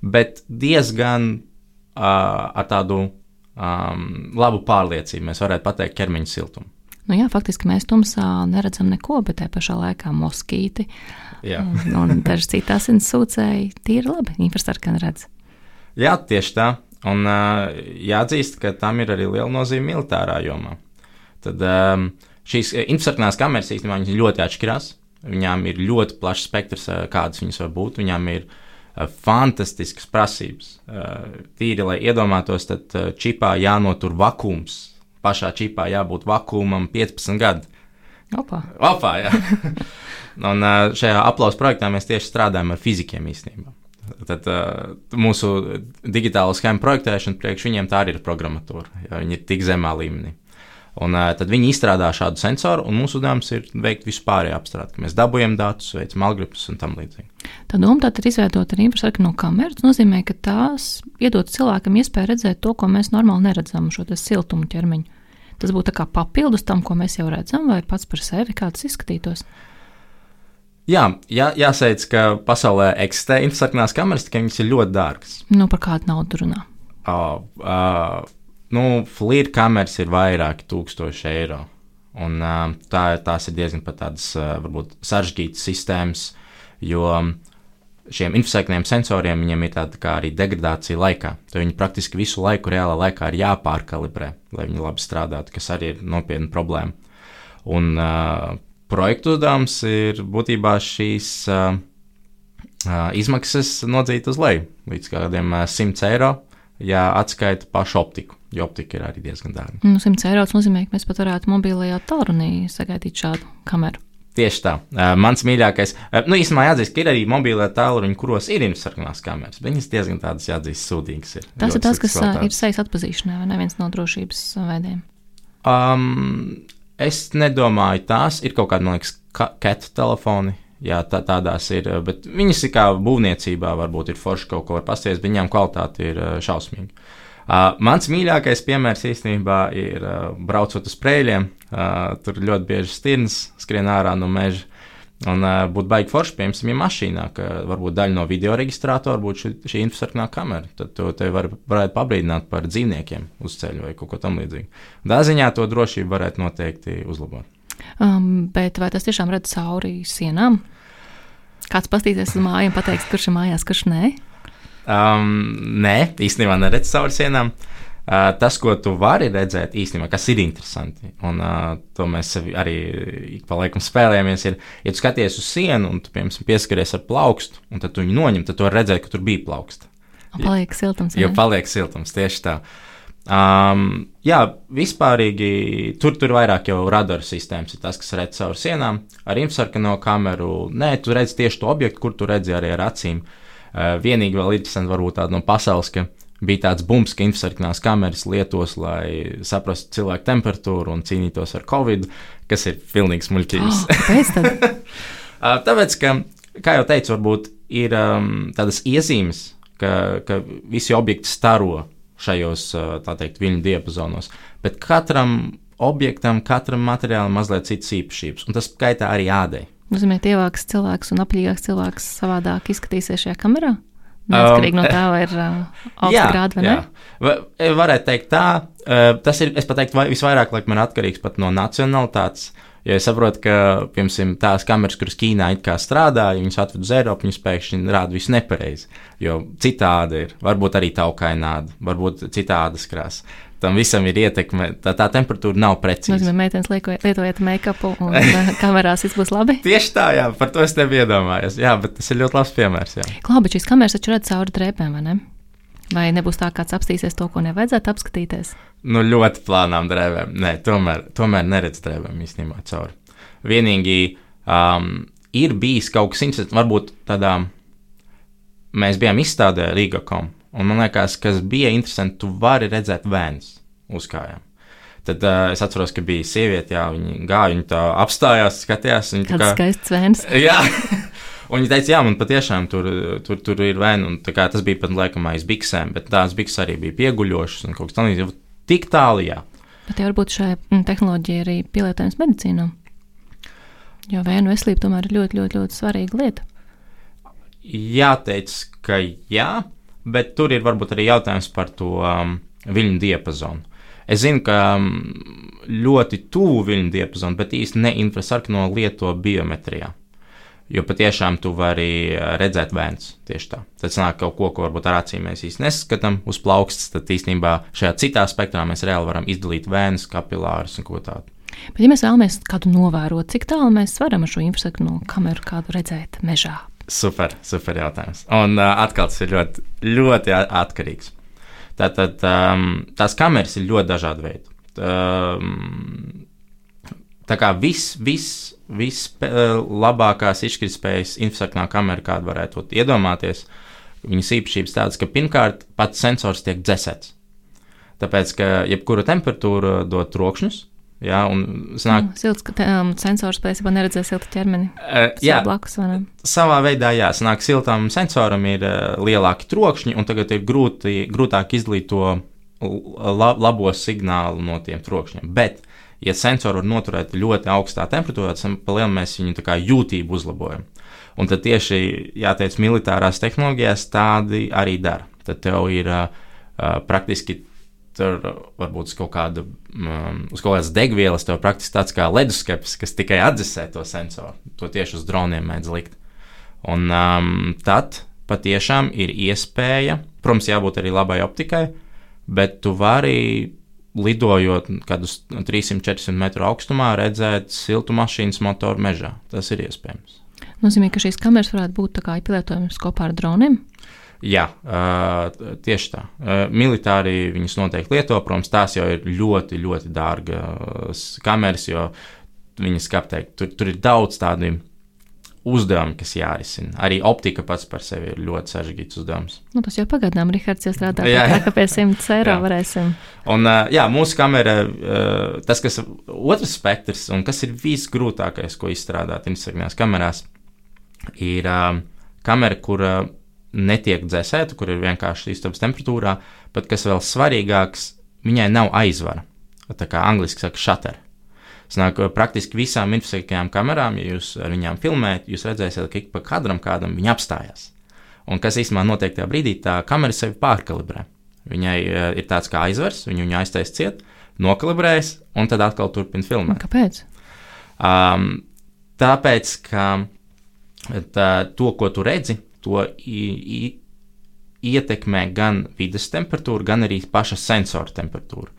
Speaker 3: bet diezgan uh, ar tādu um, labu pārliecību mēs varētu pateikt ķermeņa siltumu.
Speaker 2: Nu, jā, faktiski mēs tumsā neredzam neko, bet tajā pašā laikā moskīti jā. un, un daži citās sūcēji tīri labi infrasarkani redz.
Speaker 3: Jā, tieši tā. Un uh, jāatzīst, ka tam ir arī liela nozīme militārā jomā. Tad um, šīs infrasarkanās kameras īstenībā ļoti atšķirās. Viņām ir ļoti plašs spektrs, kādas viņas var būt. Viņām ir uh, fantastiskas prasības. Uh, tīri, lai iedomātos, tad uh, čipā jānotur vakums pašā čipā jābūt vakumam 15 gadi.
Speaker 2: Opā.
Speaker 3: Opā, jā. Un šajā aplausa projektā mēs tieši strādājam ar fizikiem īstenībā. Tad uh, mūsu digitālo schēmu projektēšana priekš viņiem tā arī ir programmatūra, jo viņi ir tik zemā līmenī. Un, uh, tad viņi izstrādā šādu sensoru, un mūsu uzdevums ir veikt vispārēju apstrādi, ka mēs dabūjam datus, veicam algoritmus un tam līdzīgi.
Speaker 2: Tā doma tātad ir izveidota ar infrasarkano kameru. Tas nozīmē, ka tās iedod cilvēkam iespēju redzēt to, ko mēs normāli neredzam, šo siltumu ķermeņu. Tas būtu papildus tam, ko mēs jau redzam, vai pats par sevi kā tas izskatītos.
Speaker 3: Jā, jā, jāsaka, ka pasaulē eksistē infrasarkanās kameras, tikai viņas ir ļoti dārgas.
Speaker 2: Nu, par kādu naudu runā?
Speaker 3: Oh, uh, nu, flīra kameras ir vairāki tūkstoši eiro. Un, uh, tā, tās ir diezgan tādas, uh, varbūt, sarežģītas sistēmas, jo šiem infrasarkaniem sensoriem viņiem ir tāda kā arī degradācija laikā. Tad viņi praktiski visu laiku reālā laikā ir jāpārkalibrē, lai viņi labi strādātu, kas arī ir nopietna problēma. Un uh, projektu uzdevums ir būtībā šīs uh, uh, izmaksas nodzīt uz leju līdz kādiem uh, 100 eiro, ja atskaita pašu optiku jo optika ir arī diezgan dārga.
Speaker 2: Nu, 100 eiro nozīmē, ka mēs pat varētu mobilajā tālrunī sagaidīt šādu kameru.
Speaker 3: Tieši tā. Uh, mans mīļākais, uh, nu, īstenībā jāatzīst, ka ir arī mobilā tālruņi, kuros ir infrasarkanās kameras, bet viņas diezgan tādas jāatzīst sūdīgas. Ir.
Speaker 2: Tas ir tas, kas uh, ir sejas atpazīšanā, vai ne viens no drošības veidiem?
Speaker 3: Um, es nedomāju, tās ir kaut kādi, man liekas, cat telefoni. Jā, tā, tādās ir, bet viņas ir kā būvniecībā, varbūt ir forši kaut ko pasties, bet viņām kvalitāte ir šausmīga. Uh, mans mīļākais piemērs īstenībā ir uh, braucot uz prēļiem. Uh, tur ļoti bieži stirnas skrien ārā no meža. Un uh, būtu baigi forši, piemēram, ja mašīnā, ka varbūt daļa no video reģistrātora būtu šī, šī infrasarkanā kamera. Tad to te var, varētu pabrīdināt par dzīvniekiem uz ceļa vai kaut ko tamlīdzīgu. Dāziņā to drošību varētu noteikti uzlabot.
Speaker 2: Um, bet vai tas tiešām redz cauri sienām? Kāds pastīsies uz mājām, pateiks, kurš ir mājās, kurš nē?
Speaker 3: Um, nē, īstenībā neredz cauri sienām. Uh, tas, ko tu vari redzēt, īstenībā, kas ir interesanti, un uh, to mēs arī ik pa laikam spēlējamies, ir, ja tu skaties uz sienu un tu, piemēram, pieskaries ar plaukstu, un tad tu viņu noņem, tad tu vari redzēt, ka tur bija plauksta.
Speaker 2: Un paliek siltums.
Speaker 3: Jo paliek siltums, tieši tā. Um, jā, vispārīgi tur, tur vairāk jau radaru sistēmas ir tas, kas redz cauri sienām. Ar infrasarkano kameru, nē, tu redz tieši to objektu, kur tu redzi arī ar acīm. Uh, Uh, vienīgi vēl interesanti varbūt tāda no pasaules, ka bija tāds bumps, ka infrasarkanās kameras lietos, lai saprastu cilvēku temperatūru un cīnītos ar covid, kas ir pilnīgs muļķības.
Speaker 2: Oh?
Speaker 3: Uh, Tāpēc, ka, kā jau teicu, varbūt ir um, tādas iezīmes, ka, ka visi objekti staro šajos, uh, tā teikt, viļņu diapazonos, bet katram objektam, katram materiālam mazliet citas īpašības, un tas skaitā arī ādai.
Speaker 2: Nozīmē, tievāks cilvēks un aplīgāks cilvēks savādāk izskatīsies šajā kamerā? Neatkarīgi no tā, vai ir uh, augsta grāda vai ne?
Speaker 3: Va, e, varētu teikt tā, uh, tas ir, es pateiktu, vai- visvairāk laikam ir atkarīgs pat no nacionalitātes. Jo es saprotu, ka, piemēram, tās kameras, kuras Ķīnā it kā strādā, ja viņas atved uz Eiropu, viņas pēkšņi rāda visu nepareizi. Jo citādi ir, varbūt arī taukaināda, varbūt citādas krāsas. Tam visam ir ietekme, tā, tā temperatūra nav precīza.
Speaker 2: Nozīmē, meitenes lietojiet make-upu un uh, kamerās viss būs labi.
Speaker 3: Tieši tā, jā, par to es nebiju iedomājies. Jā, bet tas ir ļoti labs piemērs. Jā.
Speaker 2: Klā, bet šīs kameras taču redz cauri drēbēm, vai ne? Vai nebūs tā, kāds apstīsies to, ko nevajadzētu apskatīties?
Speaker 3: Nu, ļoti plānām drēbēm. Nē, tomēr, tomēr neredz drēbēm īstenībā cauri. Vienīgi um, ir bijis kaut kas interesants, varbūt tādā. Mēs bijām izstādē Rīgakom, un man liekas, kas bija interesanti, tu vari redzēt vēns uz kājām. Tad uh, es atceros, ka bija sieviete, jā, viņa gāja, viņa tā apstājās, skatījās. Viņa tā
Speaker 2: Kāds skaists vēns.
Speaker 3: Jā, un viņa teica, jā, man patiešām tur, tur, tur ir vēna, kā tas bija pat laikam aiz biksēm, bet tās bikses arī bija pieguļošas un kaut kas tamlīdzīgs. Tik tālu, jā.
Speaker 2: Bet jau varbūt šai mm, tehnoloģijai arī pielietojams medicīnā. Jo vēnu veselība tomēr ir ļoti, ļoti, ļoti svarīga lieta.
Speaker 3: Jāteic, ka jā, bet tur ir varbūt arī jautājums par to um, viļņu diapazonu. Es zinu, ka um, ļoti tuvu viļņu diapazonu, bet īsti ne infrasarkano lieto biometrijā. Jo patiešām tu vari uh, redzēt vēns tieši tā. Tad sanāk kaut ko, ko varbūt ar acīm mēs īsti neskatām uz plaukstas, tad īstenībā šajā citā spektrā mēs reāli varam izdalīt vēnus, kapilārus un ko tādu.
Speaker 2: Bet, ja mēs vēlamies kādu novērot, cik tālu mēs varam ar šo infrasarkano kameru kādu redzēt mežā?
Speaker 3: Super, super jautājums. Un uh, atkal tas ir ļoti, ļoti atkarīgs. Tātad um, tās kameras ir ļoti dažādi veidi. Um, tā kā viss, viss, viss labākās izšķirtspējas infrasarkanā kamera, kādu varētu iedomāties, viņas īpašības tādas, ka pirmkārt pats sensors tiek dzēsēts. Tāpēc, ka jebkura temperatūra dod trokšņus, jā, un sanāk,
Speaker 2: Nu, Silts um, sensors patiesībā neredzēs siltu ķermeni.
Speaker 3: uh,
Speaker 2: Jā, blakus
Speaker 3: savā veidā, jā, sanāk, siltam sensoram ir uh, lielāki trokšņi, un tagad ir grūti, grūtāk izdalīt to la, labo signālu no tiem trokšņiem. Bet, ja sensoru var noturēt ļoti augstā temperatūrā, tad palielinām mēs viņu jūtību uzlabojam. Un tad tieši, jāteic, militārās tehnoloģijās tādi arī dara. Tad tev ir uh, praktiski tur varbūt uz kaut kāda, um, uz kaut kādas degvielas, tev praktiski tāds kā leduskapis, kas tikai atdzesē to sensoru. To tieši uz droniem mēdz likt. Un um, tad patiešām ir iespēja, protams, jābūt arī labai optikai, bet tu vari lidojot kādus 300-400 metru augstumā, redzēt siltu mašīnas motoru mežā. Tas ir iespējams.
Speaker 2: Nozīmē, ka šīs kameras varētu būt kā pielietojamas kopā ar droniem.
Speaker 3: Jā, uh, tieši tā. Uh, militāri viņas noteikti lieto, protams, tās jau ir ļoti, ļoti dārgas kameras, jo viņas, kā teikt, tur, tur ir daudz tādu uzdevumu, kas jārisina. Arī optika pats par sevi ir ļoti sarežģīts uzdevums.
Speaker 2: Nu, tas jau pagaidām, Rihards, jau strādā
Speaker 3: Jā, jā.
Speaker 2: pie 100 eiro
Speaker 3: Jā.
Speaker 2: varēsim.
Speaker 3: Un, uh, jā, mūsu kamera, uh, tas, kas otrs spektrs un kas ir visgrūtākais, ko izstrādāt instagrāmās kamerās, ir uh, kamera, kur uh, netiek dzēsēta, kur ir vienkārši istabas temperatūrā, bet kas vēl svarīgāks, viņai nav aizvara. Tā kā angliski saka, shutter. Sanāk, praktiski visām infrastruktūrām kamerām, ja jūs ar viņām filmējat, jūs redzēsiet, ka ik pa kadram kādam viņa apstājās. Un kas īstenībā notiek tajā brīdī, tā kamera sevi pārkalibrē. Viņai uh, ir tāds kā aizvars, viņu, viņu aiztais ciet, nokalibrējas un tad atkal turpina filmēt.
Speaker 2: Kāpēc?
Speaker 3: Um, tāpēc, ka tā, to, ko tu redzi, to ietekmē gan vidas temperatūra, gan arī paša sensora temperatūra.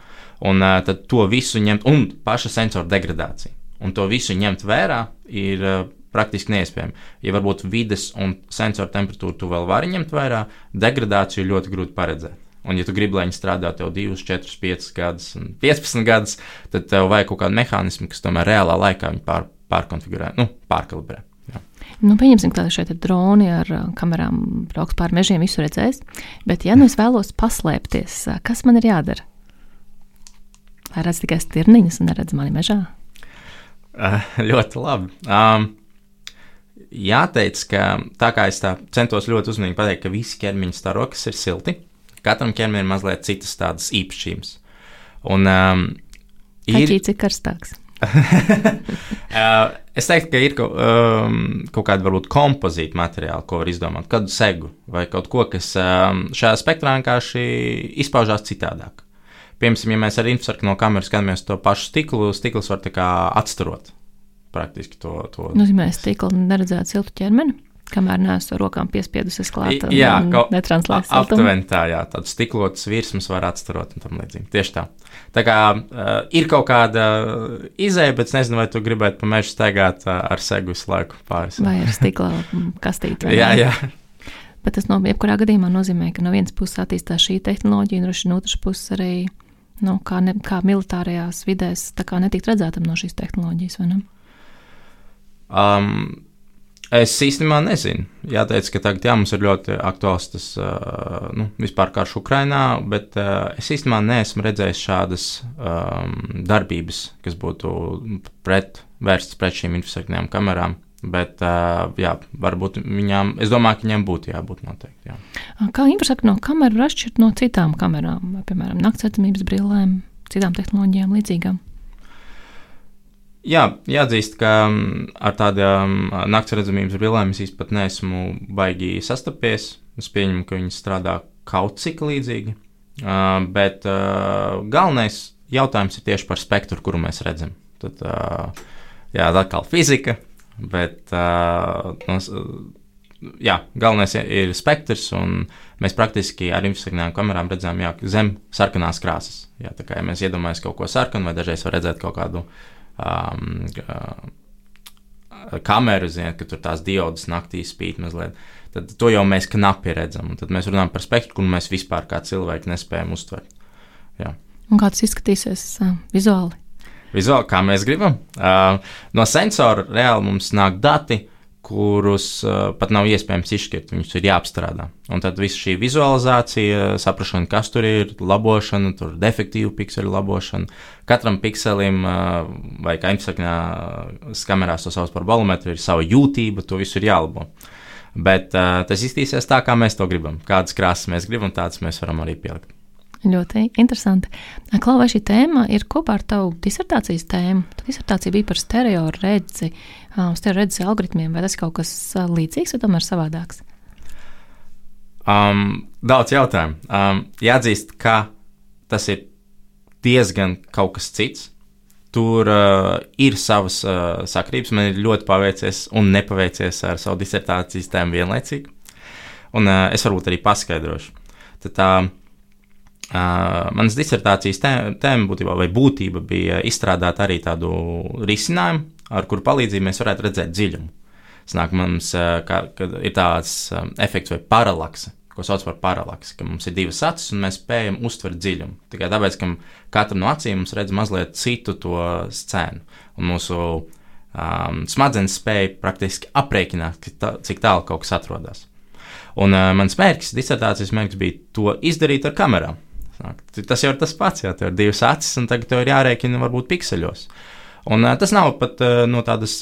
Speaker 3: Un uh, tad to visu ņemt, un paša sensora degradācija. Un to visu ņemt vērā ir uh, praktiski neiespējami. Ja varbūt vidas un sensora temperatūru tu vēl vari ņemt vērā, degradāciju ļoti grūti paredzēt. Un, ja tu gribi, lai viņi strādā tev 2, 4, 5 gadus, un 15 gadus, tad tev vajag kaut kādu mehānismu, kas tomēr reālā laikā viņu pār, pārkonfigurē, nu, pārkalibrē.
Speaker 2: Nu, pieņemsim, ka šeit ir droni ar uh, kamerām, brauks pāri mežiem, visu redzēs. Bet, ja nu es vēlos paslēpties, uh, kas man ir jādara? Lai redz tikai stirniņas un neredz mani mežā?
Speaker 3: Uh, ļoti labi. Um, jāteic, ka tā kā es tā centos ļoti uzmanīgi pateikt, ka visi ķermeņa starokas ir silti. Katram ķermenim ir mazliet citas tādas īpašības. Un, um,
Speaker 2: ir... Kaķīts ir karstāks.
Speaker 3: Es teiktu, ka ir kaut, um, kaut kāda varbūt kompozīta materiāla, ko var izdomāt, kādu segu vai kaut ko, kas um, šajā spektrā vienkārši izpaužās citādāk. Piemēram, ja mēs ar infrasarkano kameru skatāmies to pašu stiklu, stikls var atstarot praktiski to. to.
Speaker 2: Nozīmē, stikla neredzēt siltu ķermeni kamēr neesmu rokām piespiedusies klāt.
Speaker 3: Jā, kaut
Speaker 2: netranslēts.
Speaker 3: Aptuveni tā, jā, tāds stiklots virsmas var atstarot un tam līdzīgi. Tieši tā. Tā kā uh, ir kaut kāda izēja, bet es nezinu, vai tu gribētu pa mežu staigāt uh, ar segu visu laiku pāris.
Speaker 2: Vai ar stikla kastīti.
Speaker 3: jā, jā.
Speaker 2: Bet tas no jebkurā gadījumā nozīmē, ka no vienas puses attīstās šī tehnoloģija, un no otras puses arī, nu, kā, ne, kā militārajās vidēs, tā kā netikt redzētam no šīs tehnoloģijas, vai ne?
Speaker 3: Um, Es īstenībā nezinu. Jāteic, ka tagad jā, mums ir ļoti aktuāls tas nu, vispār karš Ukrainā, bet es īstenībā neesmu redzējis šādas um, darbības, kas būtu pret, vērstas pret šīm infrasarkanajām kamerām. Bet, jā, varbūt viņām, es domāju, ka viņiem būtu jābūt noteikti. Jā.
Speaker 2: Kā infrasarkano kameru var atšķirt no citām kamerām, piemēram, naktsredzamības brillēm, citām tehnoloģijām līdzīgām?
Speaker 3: Jā, jāatzīst, ka mm, ar tādām naktas redzamības brillēm es īstenībā neesmu baigi sastapies. Es pieņemu, ka viņi strādā kaut cik līdzīgi. Uh, bet uh, galvenais jautājums ir tieši par spektru, kuru mēs redzam. Tad, uh, jā, atkal fizika, bet uh, jā, galvenais ir spektrs, un mēs praktiski ar infrasignālu kamerām redzam jā, zem sarkanās krāsas. Jā, kā ja mēs iedomājamies kaut ko sarkanu, vai dažreiz var redzēt kaut kādu uh, um, kameru, ziniet, ka tur tās diodas naktī spīd mazliet. Tad to jau mēs knapi redzam. Tad mēs runājam par spektru, kuru mēs vispār kā cilvēki nespējam uztvert. Jā.
Speaker 2: Un kā tas izskatīsies uh, vizuāli?
Speaker 3: Vizuāli, kā mēs gribam. Uh, no sensora reāli mums nāk dati, kurus uh, pat nav iespējams izšķirt. Viņus ir jāapstrādā. Un tad viss šī vizualizācija, saprāšana, kas tur ir, labošana, tur defektīva pikseli labošana. Katram pikselim, uh, vai kā infrasaknā kamerās to sauc par balometru, ir sava jūtība, to visu ir jālabo. Bet uh, tas iztīsies tā, kā mēs to gribam. Kādas krāsas mēs gribam, tādas mēs varam arī pielikt.
Speaker 2: Ļoti interesanti. Klau, vai šī tēma ir kopā ar tavu disertācijas tēmu? Tā disertācija bija par stereo redzi, stereo redzes algoritmiem, vai tas kaut kas līdzīgs vai tomēr savādāks?
Speaker 3: Um, daudz jautājumu. Um, jāatzīst, ka tas ir diezgan kaut kas cits. Tur uh, ir savas uh, sakrības. Man ir ļoti paveicies un nepaveicies ar savu disertācijas tēmu vienlaicīgi. Un uh, es varbūt arī paskaidrošu. Tad uh, Uh, manas disertācijas tēma būtībā, vai būtība bija izstrādāt arī tādu risinājumu, ar kuru palīdzību mēs varētu redzēt dziļumu. Sanāk, mums kā, ir tāds efekts vai paralakse, ko sauc par paralakse, ka mums ir divas acis un mēs spējam uztvert dziļumu. Tikai tāpēc, ka katra no acīm mums redz mazliet citu to scēnu, un mūsu um, smadzenes spēja praktiski aprēķināt, cik tālu kaut kas atrodas. Un uh, mans mērķis, disertācijas mērķis bija to izdarīt ar kamerām. Tas jau ir tas pats, ja tev ir divas acis, un tagad tev ir jārēķina varbūt pikseļos. Un tas nav pat no tādas,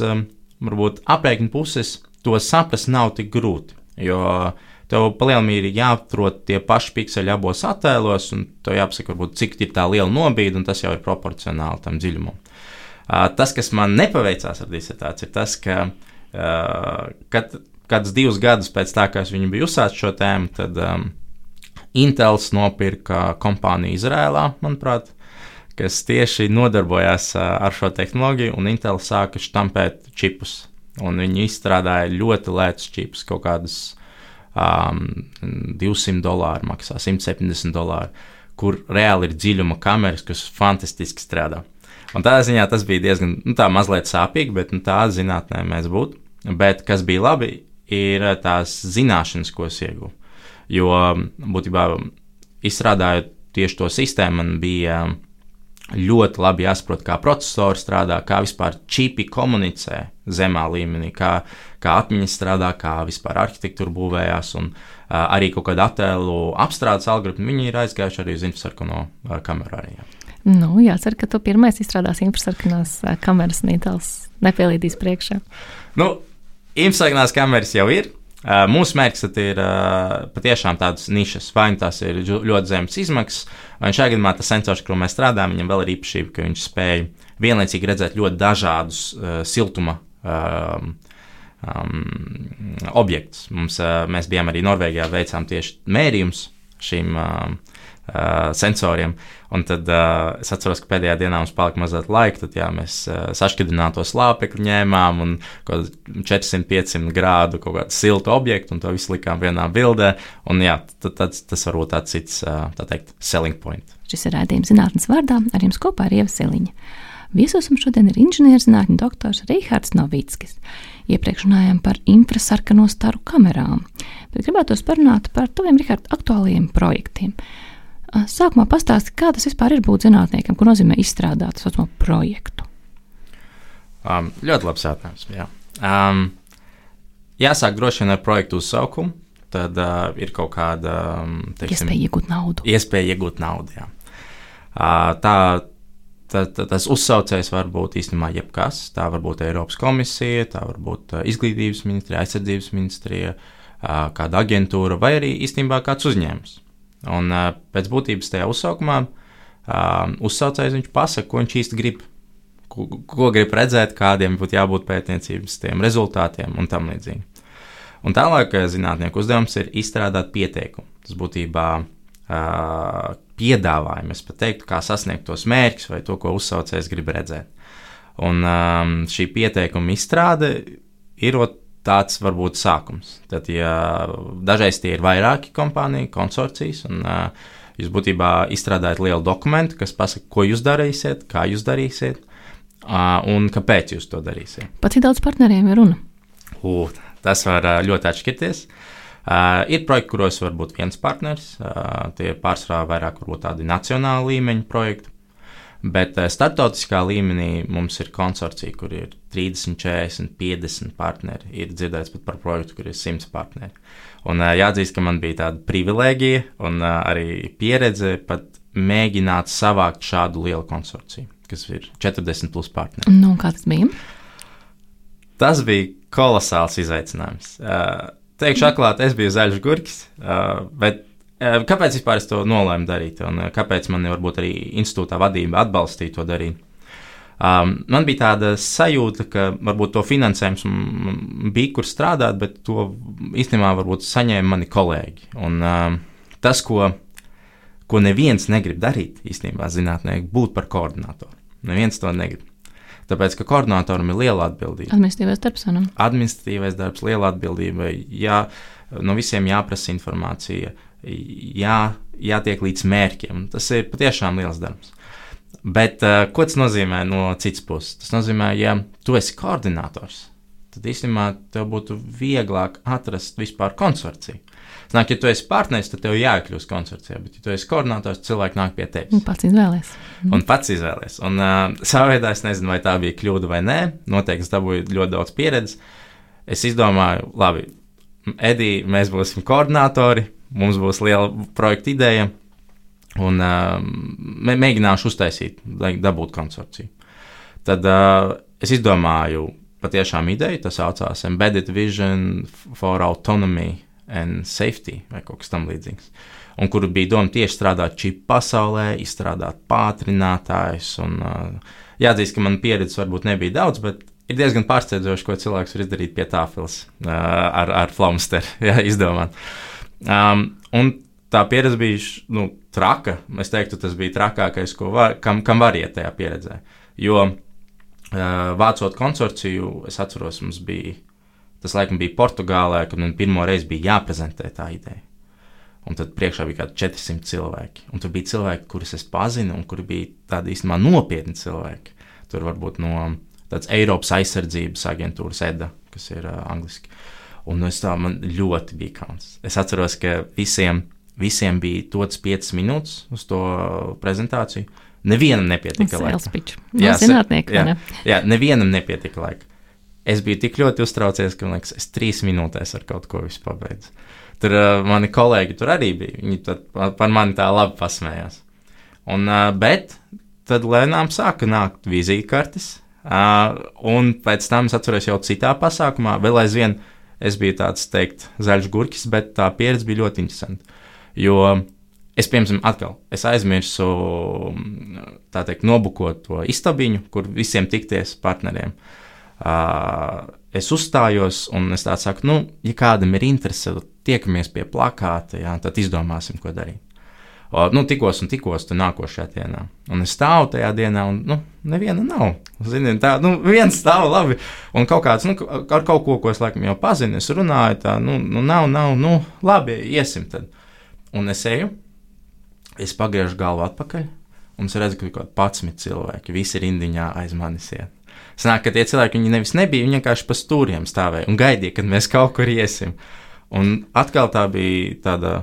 Speaker 3: varbūt, aprēķina puses, to saprast nav tik grūti. Jo tev palielinām ir jāatrod tie paši pikseļi abos attēlos, un tev jāpasaka, varbūt, cik ir tā liela nobīde, un tas jau ir proporcionāli tam dziļumam. Tas, kas man nepaveicās ar disertāciju, ir tas, ka kad, kādus divus gadus pēc tā, kā es viņu biju uzsācis šo tēmu, tad um, Intels nopirka kompāniju Izrēlā, manuprāt, kas tieši nodarbojās ar šo tehnoloģiju, un Intel sāka štampēt čipus. Un viņi izstrādāja ļoti lētus čipus, kaut kādus um, 200 dolāru maksā, 170 dolāru, kur reāli ir dziļuma kameras, kas fantastiski strādā. Un tādā ziņā tas bija diezgan nu, tā mazliet sāpīgi, bet nu, tā zinātnē mēs būtu. Bet kas bija labi, ir tās zināšanas, ko es ieguvu. Jo būtībā izstrādājot tieši to sistēmu, man bija ļoti labi jāsaprot, kā processori strādā, kā vispār čipi komunicē zemā līmenī, kā, kā atmiņas strādā, kā vispār arhitektūra būvējās. Un, uh, arī kaut kāda attēlu apstrādes algoritmi, viņi ir aizgājuši arī uz infrasarkano uh, kameru. Arī, jā.
Speaker 2: Nu, jācer, ka tu pirmais izstrādās infrasarkanās uh, kameras, Nītels nepielīdīs priekšā.
Speaker 3: Nu, infrasarkanās kameras jau ir. Uh, mūsu mērķis ir uh, patiešām tādas nišas, vai nu tās ir ļoti zemes izmaksas, vai šajā gadījumā tas sensors, kur mēs strādājam, viņam vēl ir īpašība, ka viņš spēj vienlaicīgi redzēt ļoti dažādus uh, siltuma um, um, objektus. Mums, uh, mēs bijām arī Norvēģijā, veicām tieši mērījumus šīm uh, uh, sensoriem. Un tad uh, es atceros, ka pēdējā dienā mums palika mazliet laika. Tad jā, mēs uh, sašķidrināto slāpekli ņēmām un 400-500 grādu kaut kādu siltu objektu, un to visu likām vienā bildē. Un, jā, tad, tad, tas varbūt tāds cits, uh, tā teikt, selling point.
Speaker 2: Šis ir rādījums zinātnes vārdā, ar jums kopā ir Ieva Siliņa. Viesos mums šodien ir inženierzinātņu doktors Rihards Novickis. Iepriekš runājām par infrasarkano staru kamerām, bet gribētu parunāt par taviem, Rihards, aktuālajiem projektiem. Sākumā pastāsti, kā tas vispār ir būt zinātniekam, ko nozīmē izstrādāt šo projektu.
Speaker 3: Um, ļoti labs jautājums. Jā. Um, jāsāk droši vien ar projektu uzsaukumu. Tad uh, ir kaut kāda um,
Speaker 2: teiksim, iespēja iegūt naudu.
Speaker 3: Iespēja iegūt naudu jā. uh, tā, tā, tā, tas uzsaucējs var būt īstenībā jebkas. Tā var būt Eiropas komisija, tā var būt uh, izglītības ministrija, aizsardzības ministrija, uh, kāda aģentūra vai arī īstenībā kāds uzņēmums. Un pēc būtības tajā uzsaukumā uh, uzsaucējs viņš pasaka, ko viņš īsti grib, ko, ko grib redzēt, kādiem būtu jābūt pētniecības tiem rezultātiem un tam līdzīgi. Un tālāk zinātnieku uzdevums ir izstrādāt pieteikumu. Tas būtībā uh, piedāvājumi, es pat teiktu, kā sasniegt tos mērķus vai to, ko uzsaucējs grib redzēt. Un um, šī pieteikuma izstrāde ir tāds var būt sākums. Tad, ja dažreiz tie ir vairāki kompāniju konsorcijas, un uh, jūs būtībā izstrādājat lielu dokumentu, kas pasaka, ko jūs darīsiet, kā jūs darīsiet uh, un kāpēc jūs to darīsiet.
Speaker 2: Pat cik daudz partneriem ir runa?
Speaker 3: Uh, tas var uh, ļoti atšķirties. Uh, ir projekti, kuros var būt viens partneris, uh, tie ir pārsvarā vairāk tādi nacionāla līmeņa projekti. Bet uh, starptautiskā līmenī mums ir konsorcija, kur ir 30, 40, 50 partneri. Ir dzirdēts pat par projektu, kur ir 100 partneri. Un uh, jāatzīst, ka man bija tāda privilēģija un uh, arī pieredze pat mēģināt savākt šādu lielu konsorciju, kas ir 40 plus partneri.
Speaker 2: Nu, kā tas bija?
Speaker 3: Tas bija kolosāls izaicinājums. Teikšu atklāti, es biju zaļš gurkis, uh, bet Kāpēc vispār es to nolēmu darīt, un kāpēc man varbūt arī institūtā vadība atbalstīja to darīt? Um, man bija tāda sajūta, ka varbūt to finansējums bija kur strādāt, bet to īstenībā varbūt saņēma mani kolēģi. Un, um, tas, ko, ko neviens negrib darīt, īstenībā zinātnē, būt par koordinatoru. Neviens to negrib. Tāpēc, ka koordinatoram ir liela atbildība.
Speaker 2: Administratīvais darbs, ne?
Speaker 3: Administratīvais darbs, liela atbildība. Jā, no visiem jāprasa informācija. Uh, jā, jātiek līdz mērķiem. Tas ir patiešām liels darbs. Bet uh, ko tas nozīmē no citas puses? Tas nozīmē, ja tu esi koordinators, tad īstenībā tev būtu vieglāk atrast vispār konsorciju. Nāk, ja tu esi partneris, tad tev jāiekļūst konsorcijā, bet, ja tu esi koordinators, cilvēki nāk pie tevis.
Speaker 2: Un pats izvēlēs.
Speaker 3: Mm. Un pats izvēlēs. Un uh, savā veidā es nezinu, vai tā bija kļūda vai nē. Noteikti es dabūju ļoti daudz pieredzes. Es izdomāju, labi, Edija, mēs būsim koordinatori, mums būs liela projekta ideja, un uh, mēģināšu uztaisīt, lai dabūtu konsorciju. Tad uh, es izdomāju patiešām ideju, tas saucās Embedded Vision for Autonomy and Safety vai kaut kas tamlīdzīgs. Un kur bija doma tieši strādāt čipu pasaulē, izstrādāt pātrinātājus. Un, uh, jāatzīst, ka man pieredzes varbūt nebija daudz, bet ir diezgan pārsteidzoši, ko cilvēks var izdarīt pie tāfeles uh, ar, ar flomsteru izdomāt. Um, un tā pieredze bija nu, traka. Es teiktu, tas bija trakākais, var, kam, kam var iet tajā pieredzē. Jo uh, vācot konsorciju, es atceros, mums bija tas laikam bija Portugālē, kad man pirmo reizi bija jāprezentē tā ideja. Un tad priekšā bija kaut kādi 400 cilvēki. Un tur bija cilvēki, kurus es pazinu, un kuri bija tādi īstenībā nopietni cilvēki. Tur varbūt no tāds Eiropas aizsardzības aģentūras EDA, kas ir uh, angliski. Un es tā man ļoti bija kauns. Es atceros, ka visiem, visiem bija dots 5 minūtes uz to prezentāciju. Nevienam nepietika
Speaker 2: Sales
Speaker 3: laika.
Speaker 2: pitch. No
Speaker 3: jā,
Speaker 2: vai ne?
Speaker 3: jā, nevienam nepietika laika. Es biju tik ļoti uztraucies, ka man liekas, es trīs minūtēs ar kaut ko visu pabeidzu. Tur uh, mani kolēģi tur arī bija. Viņi par mani tā labi pasmējās. Un, uh, bet tad lēnām sāka nākt vizītkartes. Uh, un pēc tam es atceros jau citā pasākumā, vēl aizvien es biju tāds, teikt, zaļš gurķis, bet tā pieredze bija ļoti interesanta. Jo es, piemēram, atkal es aizmirsu teikt, nobukot to istabiņu, kur visiem tikties partneriem. Uh, es uzstājos, un es tādu saku, nu, ja kādam ir interese, tiekamies pie plakāta, jā, tad izdomāsim, ko darīt. Nu, tikos un tikos tur nākošajā dienā. Un es stāvu tajā dienā, un nu, neviena nav. Zini, tā, nu, viens stāv labi, un kaut kāds, nu, ar kaut ko, ko es laikam jau pazinu, es runāju, tā, nu, nu nav, nav, nu, labi, iesim tad. Un es eju, es pagriežu galvu atpakaļ, un es redzu, ka ir kaut kādi 11 cilvēki, visi rindiņā aiz manis iet. Sanāk, ka tie cilvēki nevis nebija, viņi vienkārši pa stūriem stāvēja un gaidīja, kad mēs kaut kur iesim. Un atkal tā bija tāda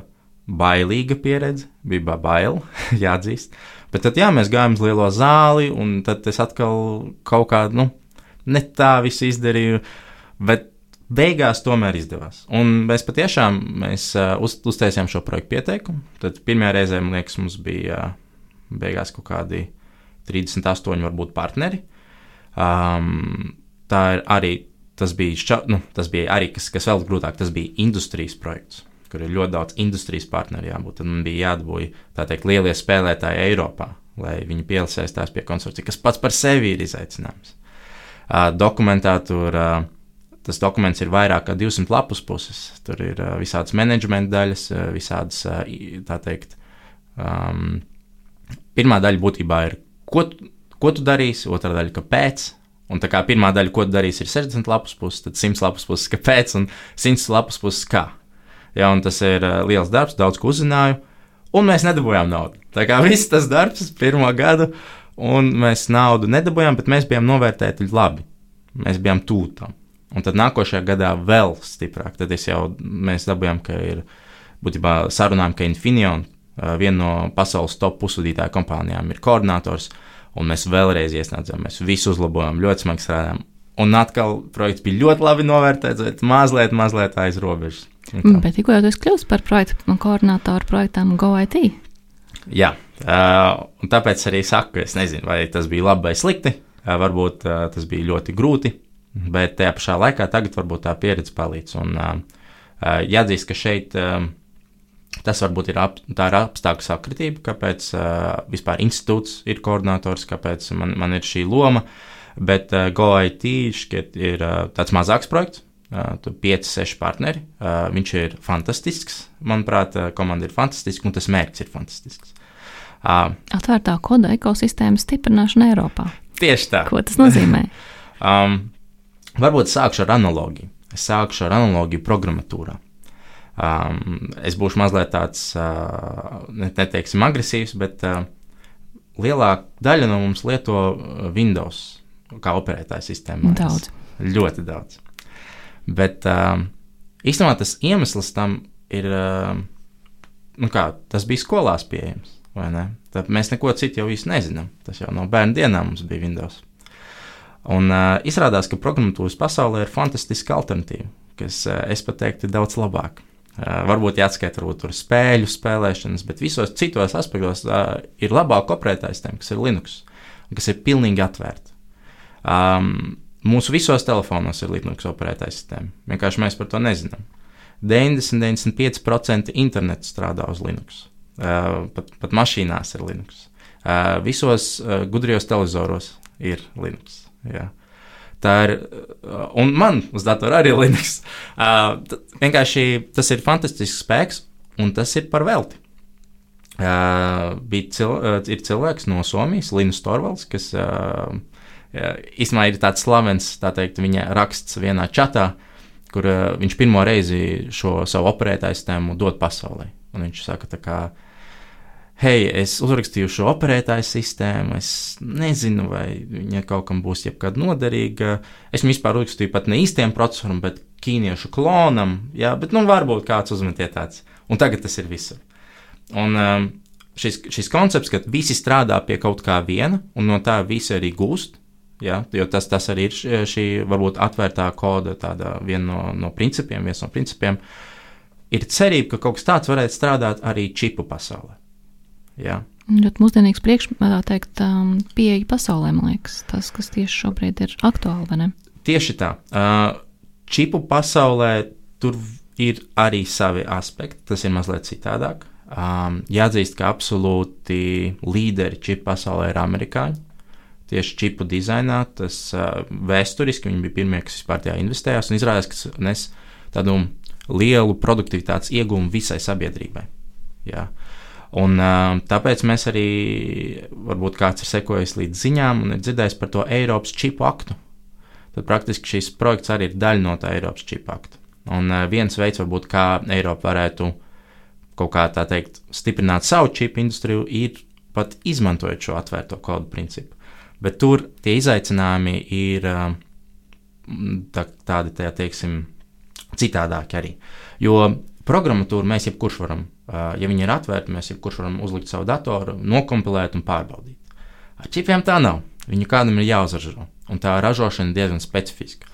Speaker 3: bailīga pieredze, bija ba- bail, jāatzīst. Bet tad, jā, mēs gājām uz lielo zāli, un tad es atkal kaut kādu, nu, ne tā visu izdarīju, bet beigās tomēr izdevās. Un mēs patiešām mēs, uh, uz, uztaisījām šo projektu pieteikumu. Tad pirmajā reizē, man liekas, mums bija uh, beigās kaut kādi 38 varbūt partneri. Um, tā ir arī, tas bija, šķa, nu, tas bija arī, kas, kas vēl grūtāk, tas bija industrijas projekts, kur ir ļoti daudz industrijas partneri jābūt. Tad man bija jādabūj, teikt, lielie spēlētāji Eiropā, lai viņi piesaistās pie konsorcija, kas pats par sevi ir izaicinājums. Uh, dokumentā tur uh, tas dokuments ir vairāk kā 200 lapus puses. Tur ir uh, visādas menedžmenta daļas, uh, visādas, uh, tā teikt, um, pirmā daļa būtībā ir, ko, ko tu darīsi, otrā daļa, kāpēc. Un tā kā pirmā daļa, ko tu darīsi, ir 60 lapus puses, tad 100 lapus puses, kāpēc, un 100 lapus puses, kā. Un tas ir uh, liels darbs, daudz ko uzzināju, un mēs nedabūjām naudu. Tā kā viss tas darbs pirmo gadu, un mēs naudu nedabūjām, bet mēs bijām novērtēti labi. Mēs bijām tūtam. Un tad nākošajā gadā vēl stiprāk. Tad jau mēs dabūjām, ka ir būtībā sarunām, ka Infineon, ā, viena no pasaules top pusvadītāju kompānijām, ir koordinators. Un mēs vēlreiz iesniedzām, mēs visu uzlabojām, ļoti smagi strādājām. Un atkal projekts bija ļoti labi novērtēts, bet mazliet, mazliet aiz robežas. Tā.
Speaker 2: Bet tikko jau tu esi kļuvis par projektu koordinātoru projektam GoIT.
Speaker 3: Jā, uh, un tāpēc arī saku, es nezinu, vai tas bija labi vai slikti. Uh, varbūt uh, tas bija ļoti grūti, bet tajā pašā laikā tagad varbūt tā pieredze palīdz. Un uh, uh, jāatzīst, ka šeit uh, tas varbūt ir, ap, tā ir apstākļu sakritība, kāpēc uh, vispār institūts ir koordinators, kāpēc man, man ir šī loma. Bet uh, GoIT šķiet ir uh, tāds mazāks projekts. Uh, tur ir 5, 6 partneri. Uh, viņš ir fantastisks. Manuprāt, uh, komanda ir fantastiska un tas mērķis ir fantastisks. Uh,
Speaker 2: Atvērtā koda ekosistēmas stiprināšana Eiropā.
Speaker 3: tieši tā.
Speaker 2: Ko tas nozīmē?
Speaker 3: Um, varbūt sākšu ar analogiju. Es sākšu ar analogiju programmatūrā. Um, es būšu mazliet tāds, uh, ne- neteiksim, agresīvs, bet uh, lielākā daļa no mums lieto Windows kā operētāju sistēmu.
Speaker 2: Daudz.
Speaker 3: Ļoti daudz. Bet uh, īstenībā tas iemesls tam ir, uh, nu kā, tas bija skolās pieejams. vai ne? Tad mēs neko citu jau īsti nezinām. Tas jau no bērnu dienām mums bija Windows. Un uh, izrādās, ka programmatūras pasaulē ir fantastiska alternatīva, kas, uh, es pat teiktu, ir daudz labāka. Uh, varbūt jāatskaita varbūt tur spēļu spēlēšanas, bet visos citos aspektos uh, ir labāka operētāja sistēma, kas ir Linux, kas ir pilnīgi atvērta. Um, mūsu visos telefonos ir Linux operētāja sistēma. Vienkārši mēs par to nezinām. 90-95% interneta strādā uz Linux. Uh, pat, pat mašīnās ir Linux. Uh, visos uh, gudrijos televizoros ir Linux. Jā. Tā ir, un man uz datora arī ir Linux. Uh, vienkārši tas ir fantastisks spēks, un tas ir par velti. Uh, cil, uh, ir cilvēks no Somijas, Linus Torvalds, kas uh, īstenībā ir tāds slavens, tā teikt, viņa raksts vienā čatā, kur uh, viņš pirmo reizi šo savu operētāju sistēmu dod pasaulē. Un viņš saka, tā kā, hei, es uzrakstīju šo operētāju sistēmu, es nezinu, vai viņa kaut kam būs jebkad noderīga. Es viņu vispār uzrakstīju pat ne īstiem procesoram, bet ķīniešu klonam, jā, bet nu varbūt kāds uzmetiet tāds. Un tagad tas ir visur. Un, um, šis, šis koncepts, ka visi strādā pie kaut kā viena, un no tā visi arī gūst. Ja, jo tas, tas arī ir šī varbūt atvērtā koda, viena no, no principiem, viens no principiem. Ir cerība, ka kaut kas tāds varētu strādāt arī čipu pasaulē. Ja.
Speaker 2: Ļoti mūsdienīgs priekšstats, um, pieeja pasaulē, man liekas, tas, kas tieši šobrīd ir aktuāli?
Speaker 3: Tieši tā. Uh, čipu pasaulē tur ir arī savi aspekti, tas ir mazliet citādāk. Um, jāatzīst, ka absolūti līderi čipu pasaulē ir amerikāņi. Tieši čipu dizainā tas uh, vēsturiski viņi bija pirmie, kas vispār tajā investējās un izrādās, ka nes tādu lielu produktivitātes iegūmu visai sabiedrībai. Jā. Un, uh, tāpēc mēs arī, varbūt kāds ir sekojis līdz ziņām un ir dzirdējis par to Eiropas čipu aktu. Tad praktiski šis projekts arī ir daļa no tā Eiropas čipu akta. Un uh, viens veids, varbūt, kā Eiropa varētu kaut kā tā teikt, stiprināt savu čipu industriju, ir pat izmantojot šo atvērto kodu principu. Bet tur tie izaicinājumi ir uh, tā, tādi, tā teiksim, citādāki arī. Jo programmatūru mēs jebkurš varam, uh, ja viņi ir atvērti, mēs jebkurš varam uzlikt savu datoru, nokompilēt un pārbaudīt. Ar čipiem tā nav. Viņu kādam ir jāuzražo, un tā ražošana ir diezgan specifiska.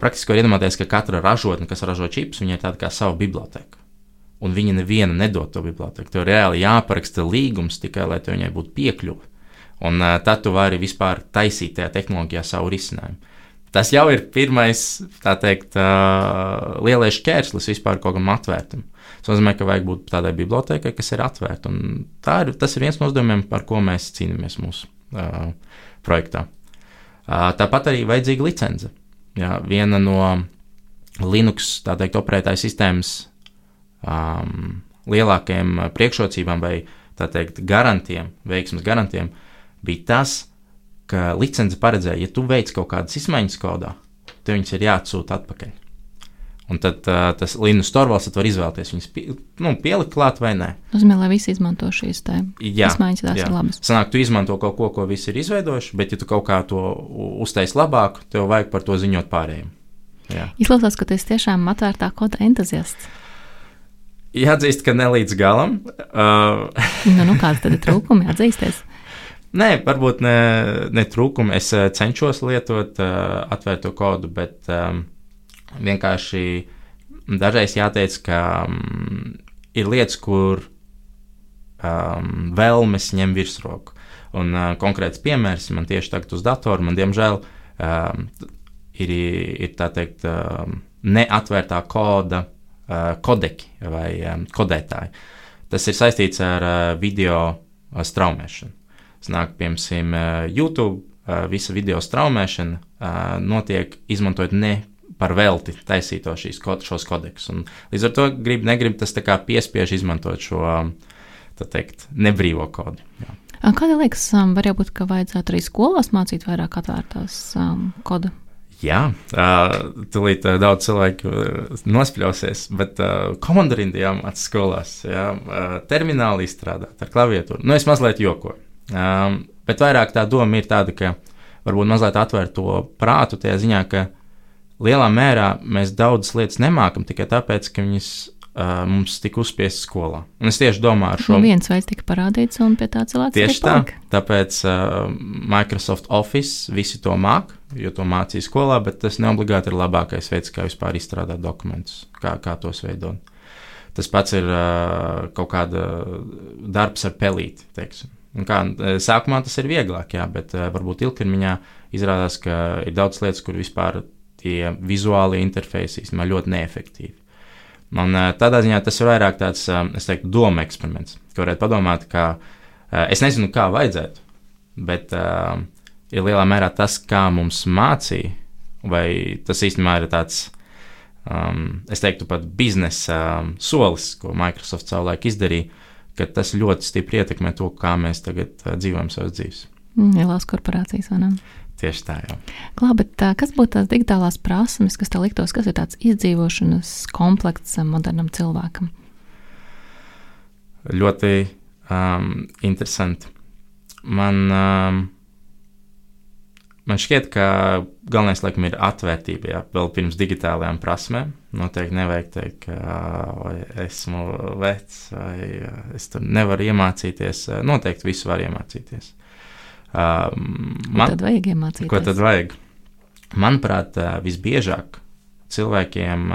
Speaker 3: Praktiski var iedomāties, ka katra ražotne, kas ražo čipus, viņai ir tāda kā sava biblioteka. Un viņa neviena nedod to biblioteku. Tev reāli jāparaksta līgums tikai, lai viņai būtu piekļuve. Un uh, tad tu vari vispār taisīt tajā tehnoloģijā savu risinājumu. Tas jau ir pirmais, tā teikt, uh, lielais šķērslis vispār kaut kam atvērtam. Tas nozīmē, ka vajag būt tādai bibliotekai, kas ir atvērta. Ir, tas ir viens no uzdevumiem, par ko mēs cīnāmies mūsu uh, projektā. Uh, tāpat arī vajadzīga licence. Jā, viena no Linux teikt, operētāja sistēmas um, lielākajām priekšrocībām vai teikt, garantiem, veiksmes garantiem bija tas, ka licence paredzēja, ja tu veic kaut kādas izmaiņas kodā, tev viņas ir jāatsūta atpakaļ. Un tad uh, tas Linus Torvalds var izvēlēties viņas pie, nu, pielikt klāt vai nē.
Speaker 2: Nozīmē, lai visi izmanto šīs izmaiņas, tās jā. ir labas.
Speaker 3: Sanāk, tu izmanto kaut ko, ko visi ir izveidojuši, bet ja tu kaut kā to uztaisi labāk, tev vajag par to ziņot pārējiem.
Speaker 2: Jā. Izklausās, ka tu esi tiešām atvērtā koda entuziasts.
Speaker 3: Jāatzīst, ka ne līdz galam. Uh,
Speaker 2: nu, nu, kāds tad ir trūkumi? Atzīsties.
Speaker 3: Nē, varbūt ne, ne trūkumi. Es cenšos lietot uh, atvērto kodu, bet um, vienkārši dažreiz jāteic, ka um, ir lietas, kur um, vēlmes ņem virsroku. Un uh, konkrēts piemērs man tieši tagad uz datora, man diemžēl um, ir, ir tā teikt, um, neatvērtā koda uh, kodeki vai um, kodētāji. Tas ir saistīts ar uh, video straumēšanu. Snāk, piemēram, uh, YouTube, uh, visa video straumēšana uh, notiek izmantojot ne par velti taisīto šīs, šos kodeksus. Līdz ar to grib, negrib tas piespiež izmantot šo teikt, nebrīvo kodu. Jā.
Speaker 2: Kāda liekas, um, var būt, ka vajadzētu arī skolās mācīt vairāk atvērtās um, kodu?
Speaker 3: Jā, uh, tūlīt uh, daudz cilvēku uh, nospļausies, bet uh, komandarindu jāmācās skolās, jā, uh, termināli izstrādāt ar klaviatūru. Nu, es mazliet jokoju. Um, bet vairāk tā doma ir tāda, ka varbūt mazliet atvērt to prātu tajā ziņā, ka lielā mērā mēs daudzas lietas nemākam tikai tāpēc, ka viņas uh, mums tika uzspiestas skolā. Un es tieši domāju ar šo.
Speaker 2: Nu, viens veids tika parādīts, un pie tā cilvēks
Speaker 3: tieši tā. Tāpēc uh, Microsoft Office visi to māk, jo to mācīja skolā, bet tas neobligāti ir labākais veids, kā vispār izstrādāt dokumentus, kā, kā tos veidot. Tas pats ir uh, kaut kāda darbs ar pelīti. Teiksim. Un kā, sākumā tas ir vieglāk, jā, bet uh, varbūt ilgtermiņā izrādās, ka ir daudz lietas, kur vispār tie vizuālie interfeisi īstenībā ļoti neefektīvi. Un tādā ziņā tas ir vairāk tāds, es teiktu, doma eksperiments, ka varētu padomāt, ka es nezinu, kā vajadzētu, bet uh, ir lielā mērā tas, kā mums mācīja, vai tas īstenībā ir tāds, um, es teiktu, pat biznesa um, solis, ko Microsoft savulaik izdarīja, ka tas ļoti stipri ietekmē to, kā mēs tagad dzīvojam savas dzīves.
Speaker 2: Lielās korporācijas, vai ne?
Speaker 3: Tieši tā, jau.
Speaker 2: Klā, bet, kas būtu tās digitālās prasmes, kas tev liktos, kas ir tāds izdzīvošanas komplekts modernam cilvēkam?
Speaker 3: Ļoti um, interesanti. Man, um, man šķiet, ka galvenais laikam ir atvērtība. Jā, vēl pirms digitālajām prasmēm. Noteikti nevajag teikt, ka esmu vecs vai es tur nevaru iemācīties. Noteikti visu var iemācīties.
Speaker 2: Man, ko tad vajag iemācīties?
Speaker 3: Ko tad vajag? Manuprāt, visbiežāk cilvēkiem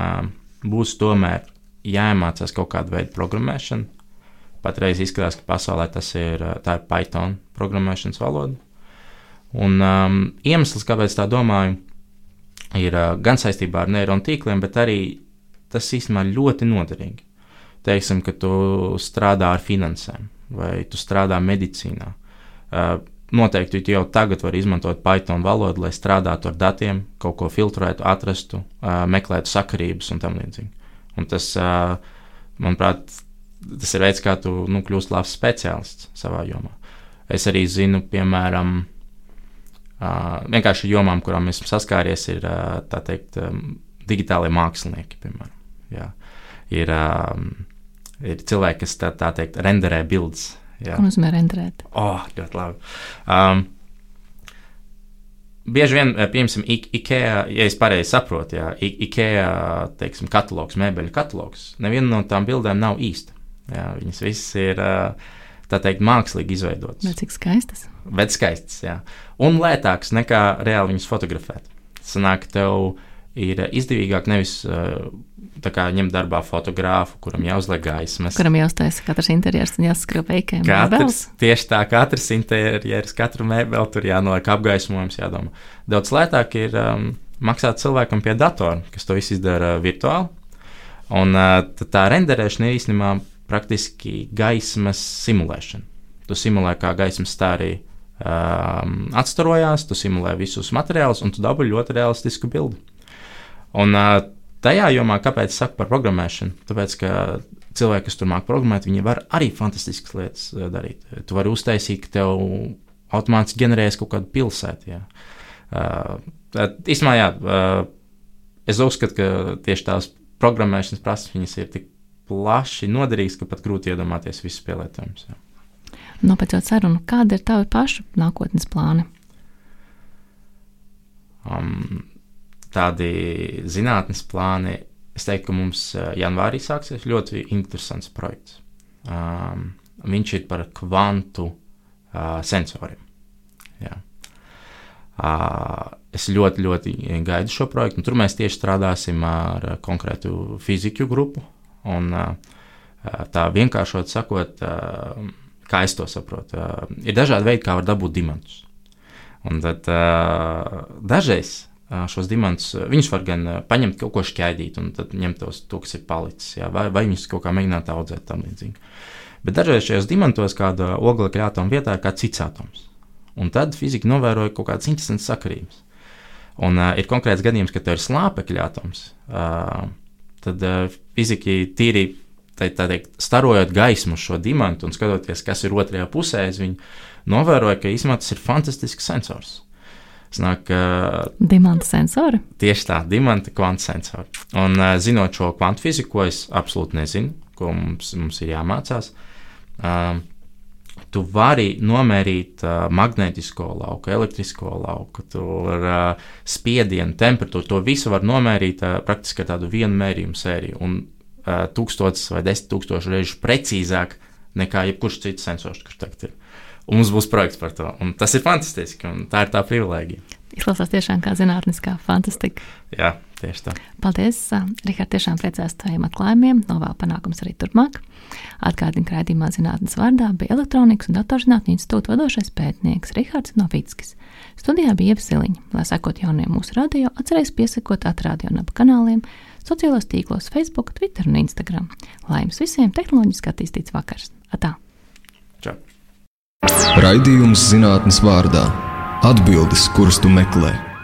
Speaker 3: būs tomēr jāiemācās kaut kāda veida programmēšana. Patreiz izskatās, ka pasaulē tas ir, ir Python programmēšanas valoda. Un um, iemesls, kāpēc tā domāju, ir gan saistībā ar neironu tīkliem, bet arī tas īstenībā ļoti noderīgi. Teiksim, ka tu strādā ar finansēm vai tu strādā medicīnā. Noteikti jau tagad var izmantot Python valodu, lai strādātu ar datiem, kaut ko filtrētu, atrastu, meklētu sakarības un tam līdzīgi. Un tas, manuprāt, tas ir veids, kā tu nu, kļūsi labs speciālists savā jomā. Es arī zinu, piemēram, vienkārši jomām, kurām esmu saskāries, ir uh, teikt, digitālie mākslinieki, piemēram. Jā. Ir, ir cilvēki, kas tā, tā teikt, renderē bildes.
Speaker 2: Ko nozīmē renderēt?
Speaker 3: Oh, ļoti labi. Um, Bieži vien, piemēram, IKEA, ja es pareizi saprotu, jā, IKEA teiksim, katalogs, mēbeļu katalogs, neviena no tām bildēm nav īsta. Jā, viņas visas ir tā teikt, mākslīgi izveidotas.
Speaker 2: Bet cik skaistas?
Speaker 3: Bet skaistas, jā. Un lētākas nekā reāli viņas fotografēt. Sanāk, tev ir izdevīgāk nevis uh, ņemt darbā fotografu, kuram jāuzliek gaismas.
Speaker 2: Kuram jāuztaisa katrs interjers un jāskrien veikēm.
Speaker 3: Katrs, tieši tā, katrs interjers, katru mēbeli tur jānoliek apgaismojums, jādomā. Daudz lētāk ir um, maksāt cilvēkam pie datora, kas to visu izdara virtuāli. Un tā renderēšana ir īstenībā praktiski gaismas simulēšana. Tu simulē, kā gaismas stārī um, atstarojās, tu simulē visus materiālus, un tu dabūji ļoti realistisku bildi. Un uh, tajā jomā, kāpēc es saku par programmēšanu? Tāpēc, ka cilvēki, kas tur māca programmēt, viņi var arī fantastiskas lietas uh, darīt. Tu vari uztaisīt, ka tev automātiski ģenerēs kaut kādu pilsētu. Jā. Uh, īstenībā, jā, uh, es uzskatu, ka tieši tās programmēšanas prasības ir tik plaši noderīgas, ka pat grūti iedomāties visus pielietojumus.
Speaker 2: Nopēcot sarunu, kāda ir tava paša nākotnes plāni?
Speaker 3: Um, tādi zinātnes plāni, es teiktu, ka mums uh, janvārī sāksies ļoti interesants projekts. Um, viņš ir par kvantu uh, sensoriem. Jā. Uh, es ļoti, ļoti gaidu šo projektu. Tur mēs tieši strādāsim ar konkrētu fiziku grupu. Un, uh, tā vienkāršot sakot, uh, kā es to saprotu. Uh, ir dažādi veidi, kā var dabūt diamantus. Un tad uh, dažreiz uh, šos diamantus viņus var gan uh, paņemt kaut ko šķaidīt, un tad ņemt tos, to, kas ir palicis, jā, vai, vai viņus kaut kā mēģināt audzēt tam līdzīgi. Bet dažreiz šajos diamantos kāda oglekļa atoma vietā ir kāds cits atoms. Un tad fizika novēroja kaut kādas interesantas sakarības. Un uh, ir konkrēts gadījums, ka tev ir slāpekļa atoms. Uh, tad uh, fiziki tīri tā, tā teikt, starojot gaismu šo diamantu un skatoties, kas ir otrajā pusē, viņi novēroja, ka īstenībā tas ir fantastisks sensors. Sanāk, uh,
Speaker 2: dimanta sensori?
Speaker 3: Tieši tā, dimanta kvantu sensori. Un uh, zinot šo kvantu fiziku, es absolūti nezinu, ko mums, mums ir jāmācās, uh, tu vari nomērīt uh, magnētisko lauku, elektrisko lauku, tur uh, spiedienu, temperatūru. To visu var nomērīt uh, praktiski ar tādu vienu mērījumu sēriju. Un uh, tūkstotis vai desmit tūkstoši reižu precīzāk nekā jebkurš cits sensors, kurš tagad ir. Un mums būs projekts par to. Un tas ir fantastiski, un tā ir tā privilēģija.
Speaker 2: Izklausās tiešām kā zinātniskā fantastika.
Speaker 3: Jā, tieši tā.
Speaker 2: Paldies, Rihard, tiešām priecājos taviem atklājumiem, novēl panākums arī turpmāk. Atgādinu, ka raidījumā zinātnes vārdā bija elektronikas un datorzinātņu institūta vadošais pētnieks Rihards Novickis. Studijā bija Ieva Ziliņa. Lai sekot jauniem mūsu radio, atcerieties piesakot atrādio un ap kanāliem, sociālos tīklos, Facebook, Twitter un Instagram. Lai jums visiem tehnoloģiski attīstīts vakars! Atā!
Speaker 3: Čau!
Speaker 1: Raidījums zinātnes vārdā - atbildes, kuras tu meklē.